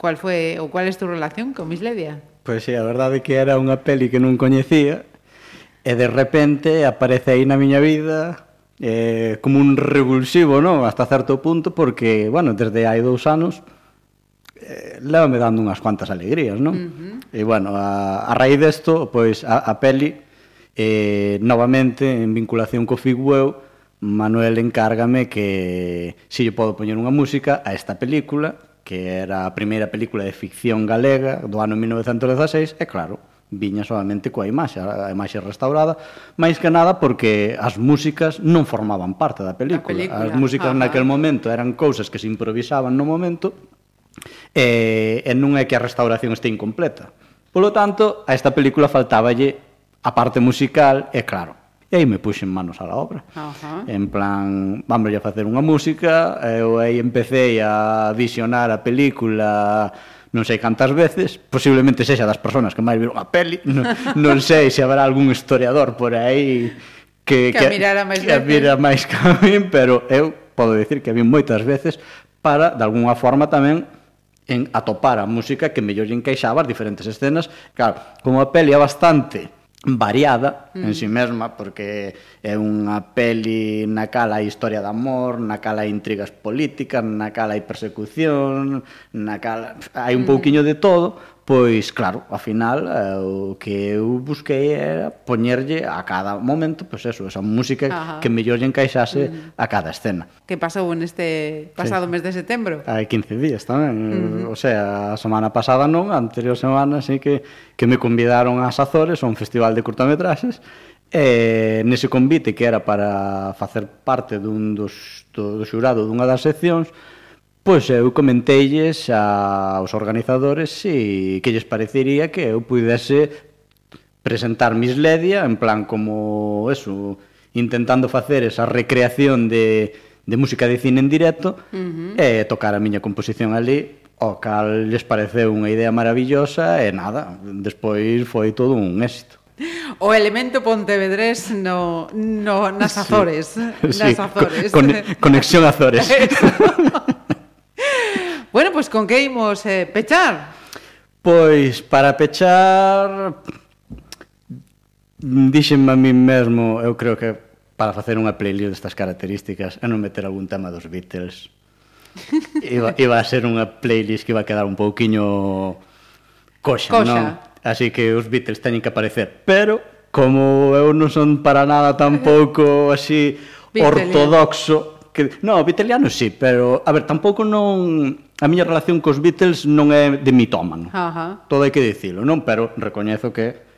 Cual foi ou cual é tu relación con Miss Levia? Pois sí, a verdade é que era unha peli que non coñecía e de repente aparece aí na miña vida eh, como un revulsivo, non? Hasta certo punto porque, bueno, desde hai dous anos eh, levame dando unhas cuantas alegrías, non? Uh -huh. E bueno, a, a raíz desto, pois a, a peli eh, novamente en vinculación co Figueu Manuel encárgame que si lle podo poñer unha música a esta película que era a primeira película de ficción galega do ano 1916, e claro, viña solamente coa imaxe, a imaxe restaurada, máis que nada porque as músicas non formaban parte da película. película. As músicas Ajá. naquel momento eran cousas que se improvisaban no momento e, e non é que a restauración este incompleta. Polo tanto, a esta película faltáballe a parte musical e claro, E aí me puxen manos a la obra. Ajá. En plan, vamos a facer unha música, eu aí empecé a visionar a película non sei cantas veces, posiblemente sexa das persoas que máis viron a peli, non, non sei se haberá algún historiador por aí que, que, que a mirara máis que a mira máis que a min, pero eu podo dicir que a min moitas veces para, de alguna forma tamén, en atopar a música que mellor encaixaba as diferentes escenas. Claro, como a peli é bastante variada mm. en si sí mesma porque é unha peli na cala hai historia de amor, na cala hai intrigas políticas, na cala hai persecución, na cala hai un mm. pouquiño de todo, pois claro, ao final eh, o que eu busquei era poñerlle a cada momento pois eso, esa música Ajá. que mellor lle encaixase mm. a cada escena. Que pasou neste pasado sí. mes de setembro? Hai 15 días tamén, eh, uh -huh. o sea, a semana pasada non, a anterior semana sí que que me convidaron ás Azores a un festival de curtametraxes E nese convite que era para facer parte dun dos, do, do xurado dunha das seccións, Pois eu comenteilles aos organizadores si que lles parecería que eu pudese presentar Miss Ledia en plan como eso, intentando facer esa recreación de, de música de cine en directo uh -huh. e tocar a miña composición ali o cal lles pareceu unha idea maravillosa e nada, despois foi todo un éxito. O elemento pontevedrés no, no, nas Azores. Sí, nas Azores. Con, conexión Azores. bueno, pois pues, con que imos eh, pechar? Pois para pechar díxenme a mí mesmo, eu creo que para facer unha playlist destas características e non meter algún tema dos Beatles. Iba, iba a ser unha playlist que iba a quedar un pouquiño coxa, coxa. non? Así que os Beatles teñen que aparecer, pero como eu non son para nada tampouco así eh. ortodoxo, que no, Beatleiano sí, pero a ver, tampouco non a miña relación cos Beatles non é de mitómano. Ajá. Todo hai que dicilo, non, pero recoñezo que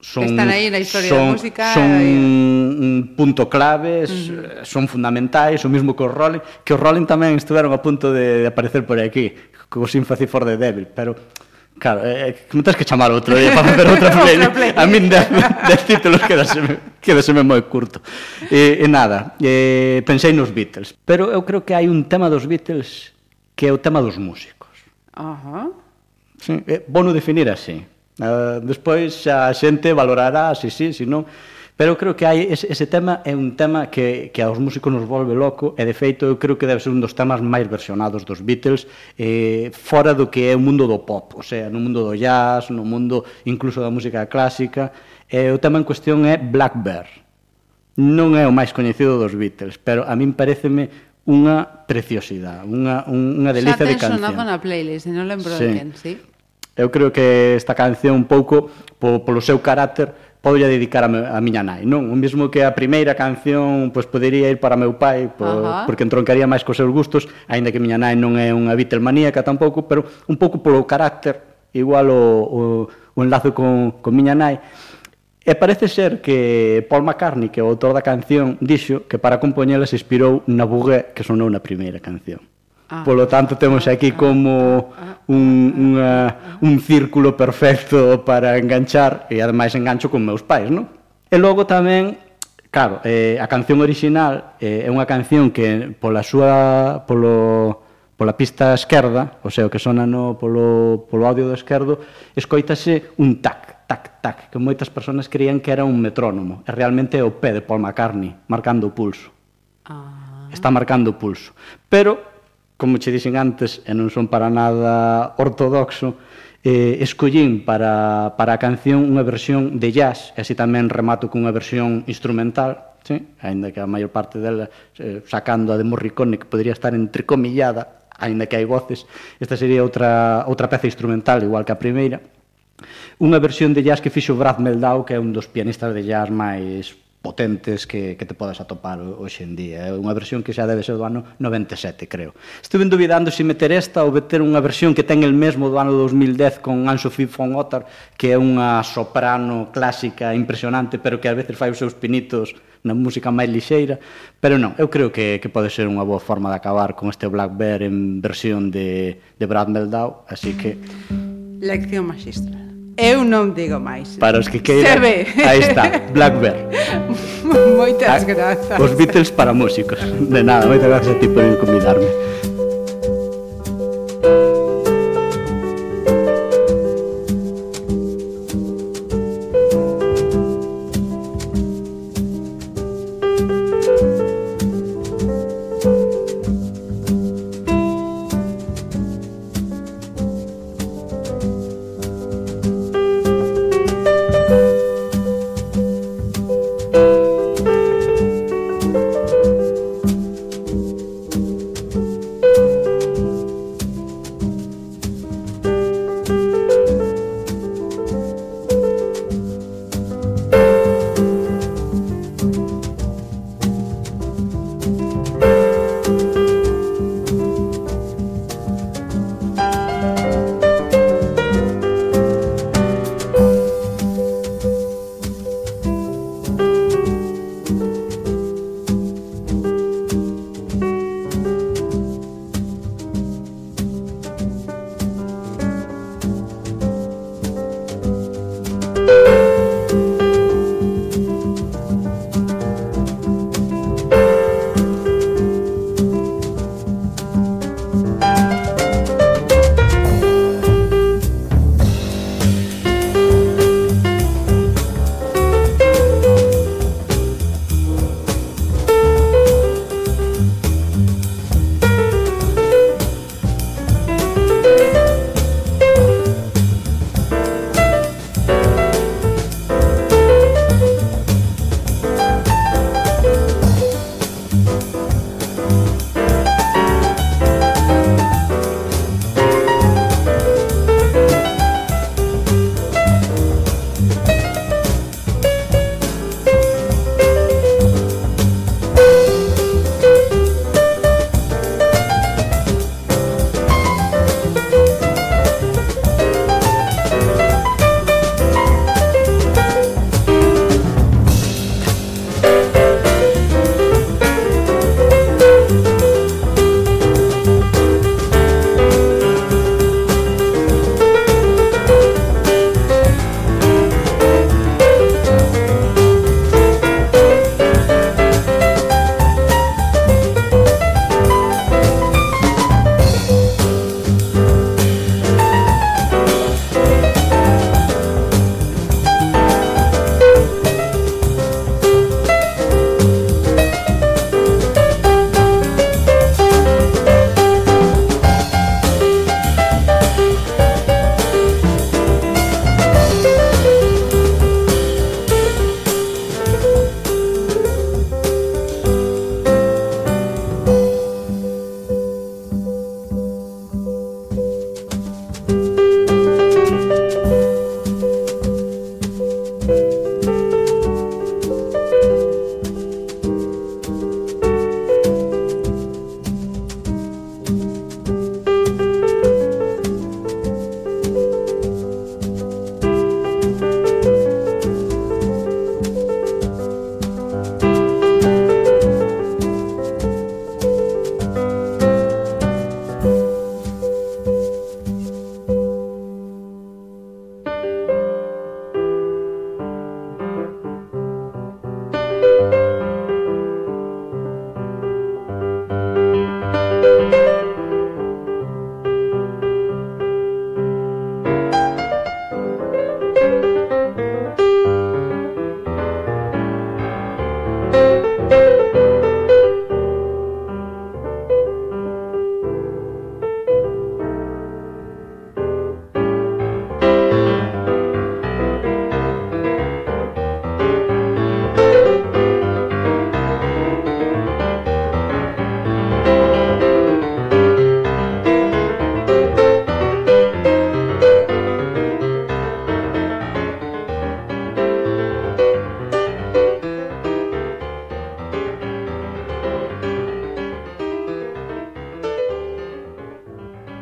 son están aí na historia son, da música son e... un punto claves, uh -huh. son fundamentais, o mesmo que os Rolling, que os Rolling tamén estiveron a punto de, de aparecer por aquí, co Sympathy for the Devil, pero Claro, eh, eh me tens que chamar outro día para facer outra playlist. play. A min de, de títulos quedaseme, quedaseme moi curto. E, e nada, e, pensei nos Beatles, pero eu creo que hai un tema dos Beatles que é o tema dos músicos. Ajá. Uh -huh. Sí, eh, é bono definir así. Uh, despois a xente valorará se si sí, si non, Pero eu creo que hai ese, ese tema é un tema que, que aos músicos nos volve loco e de feito eu creo que debe ser un dos temas máis versionados dos Beatles eh, fora do que é o mundo do pop, o sea, no mundo do jazz, no mundo incluso da música clásica. Eh, o tema en cuestión é Black Bear. Non é o máis coñecido dos Beatles, pero a min pareceme unha preciosidade, unha, unha delicia de canción. Xa ten sonado na playlist, non lembro sí. ben, sí? Eu creo que esta canción un pouco po, polo seu carácter podolle dedicar a, me, a miña nai, non? O mesmo que a primeira canción pois podería ir para meu pai, por, uh -huh. porque entroncaría máis cos seus gustos, aínda que miña nai non é unha Beatlemaníaca tampouco, pero un pouco polo carácter, igual o, o, o enlazo con, con miña nai. E parece ser que Paul McCartney, que é o autor da canción, dixo que para compoñela se inspirou na bugué que sonou na primeira canción. Ah, Polo tanto, temos ah, aquí ah, como ah, un, unha, un círculo perfecto para enganchar, e ademais engancho con meus pais, non? E logo tamén, claro, eh, a canción original eh, é unha canción que pola súa, polo, pola pista esquerda, o sea, o que sona no, polo, polo audio do esquerdo, escoitase un tac, tac, tac, que moitas persoas creían que era un metrónomo, e realmente é o pé de Paul McCartney, marcando o pulso. Ah. Está marcando o pulso. Pero como che dixen antes, e non son para nada ortodoxo, eh, escollín para, para a canción unha versión de jazz, e así tamén remato cunha versión instrumental, sí? ainda que a maior parte dela, eh, sacando a de Morricone, que podría estar entrecomillada, ainda que hai voces, esta sería outra, outra peza instrumental, igual que a primeira, Unha versión de jazz que fixo Brad Meldau, que é un dos pianistas de jazz máis potentes que, que te podas atopar hoxe en día. É unha versión que xa debe ser do ano 97, creo. Estuve duvidando se meter esta ou meter unha versión que ten el mesmo do ano 2010 con Anne-Sophie von Otter, que é unha soprano clásica impresionante, pero que ás veces fai os seus pinitos na música máis lixeira, pero non, eu creo que, que pode ser unha boa forma de acabar con este Black Bear en versión de, de Brad Meldau, así que... Lección magistral. Eu non digo máis. Para os que queiran. Se ve. Aí está, Black Bear. Moitas ah, grazas. Os Beatles para músicos. De nada, moitas grazas a ti por convidarme.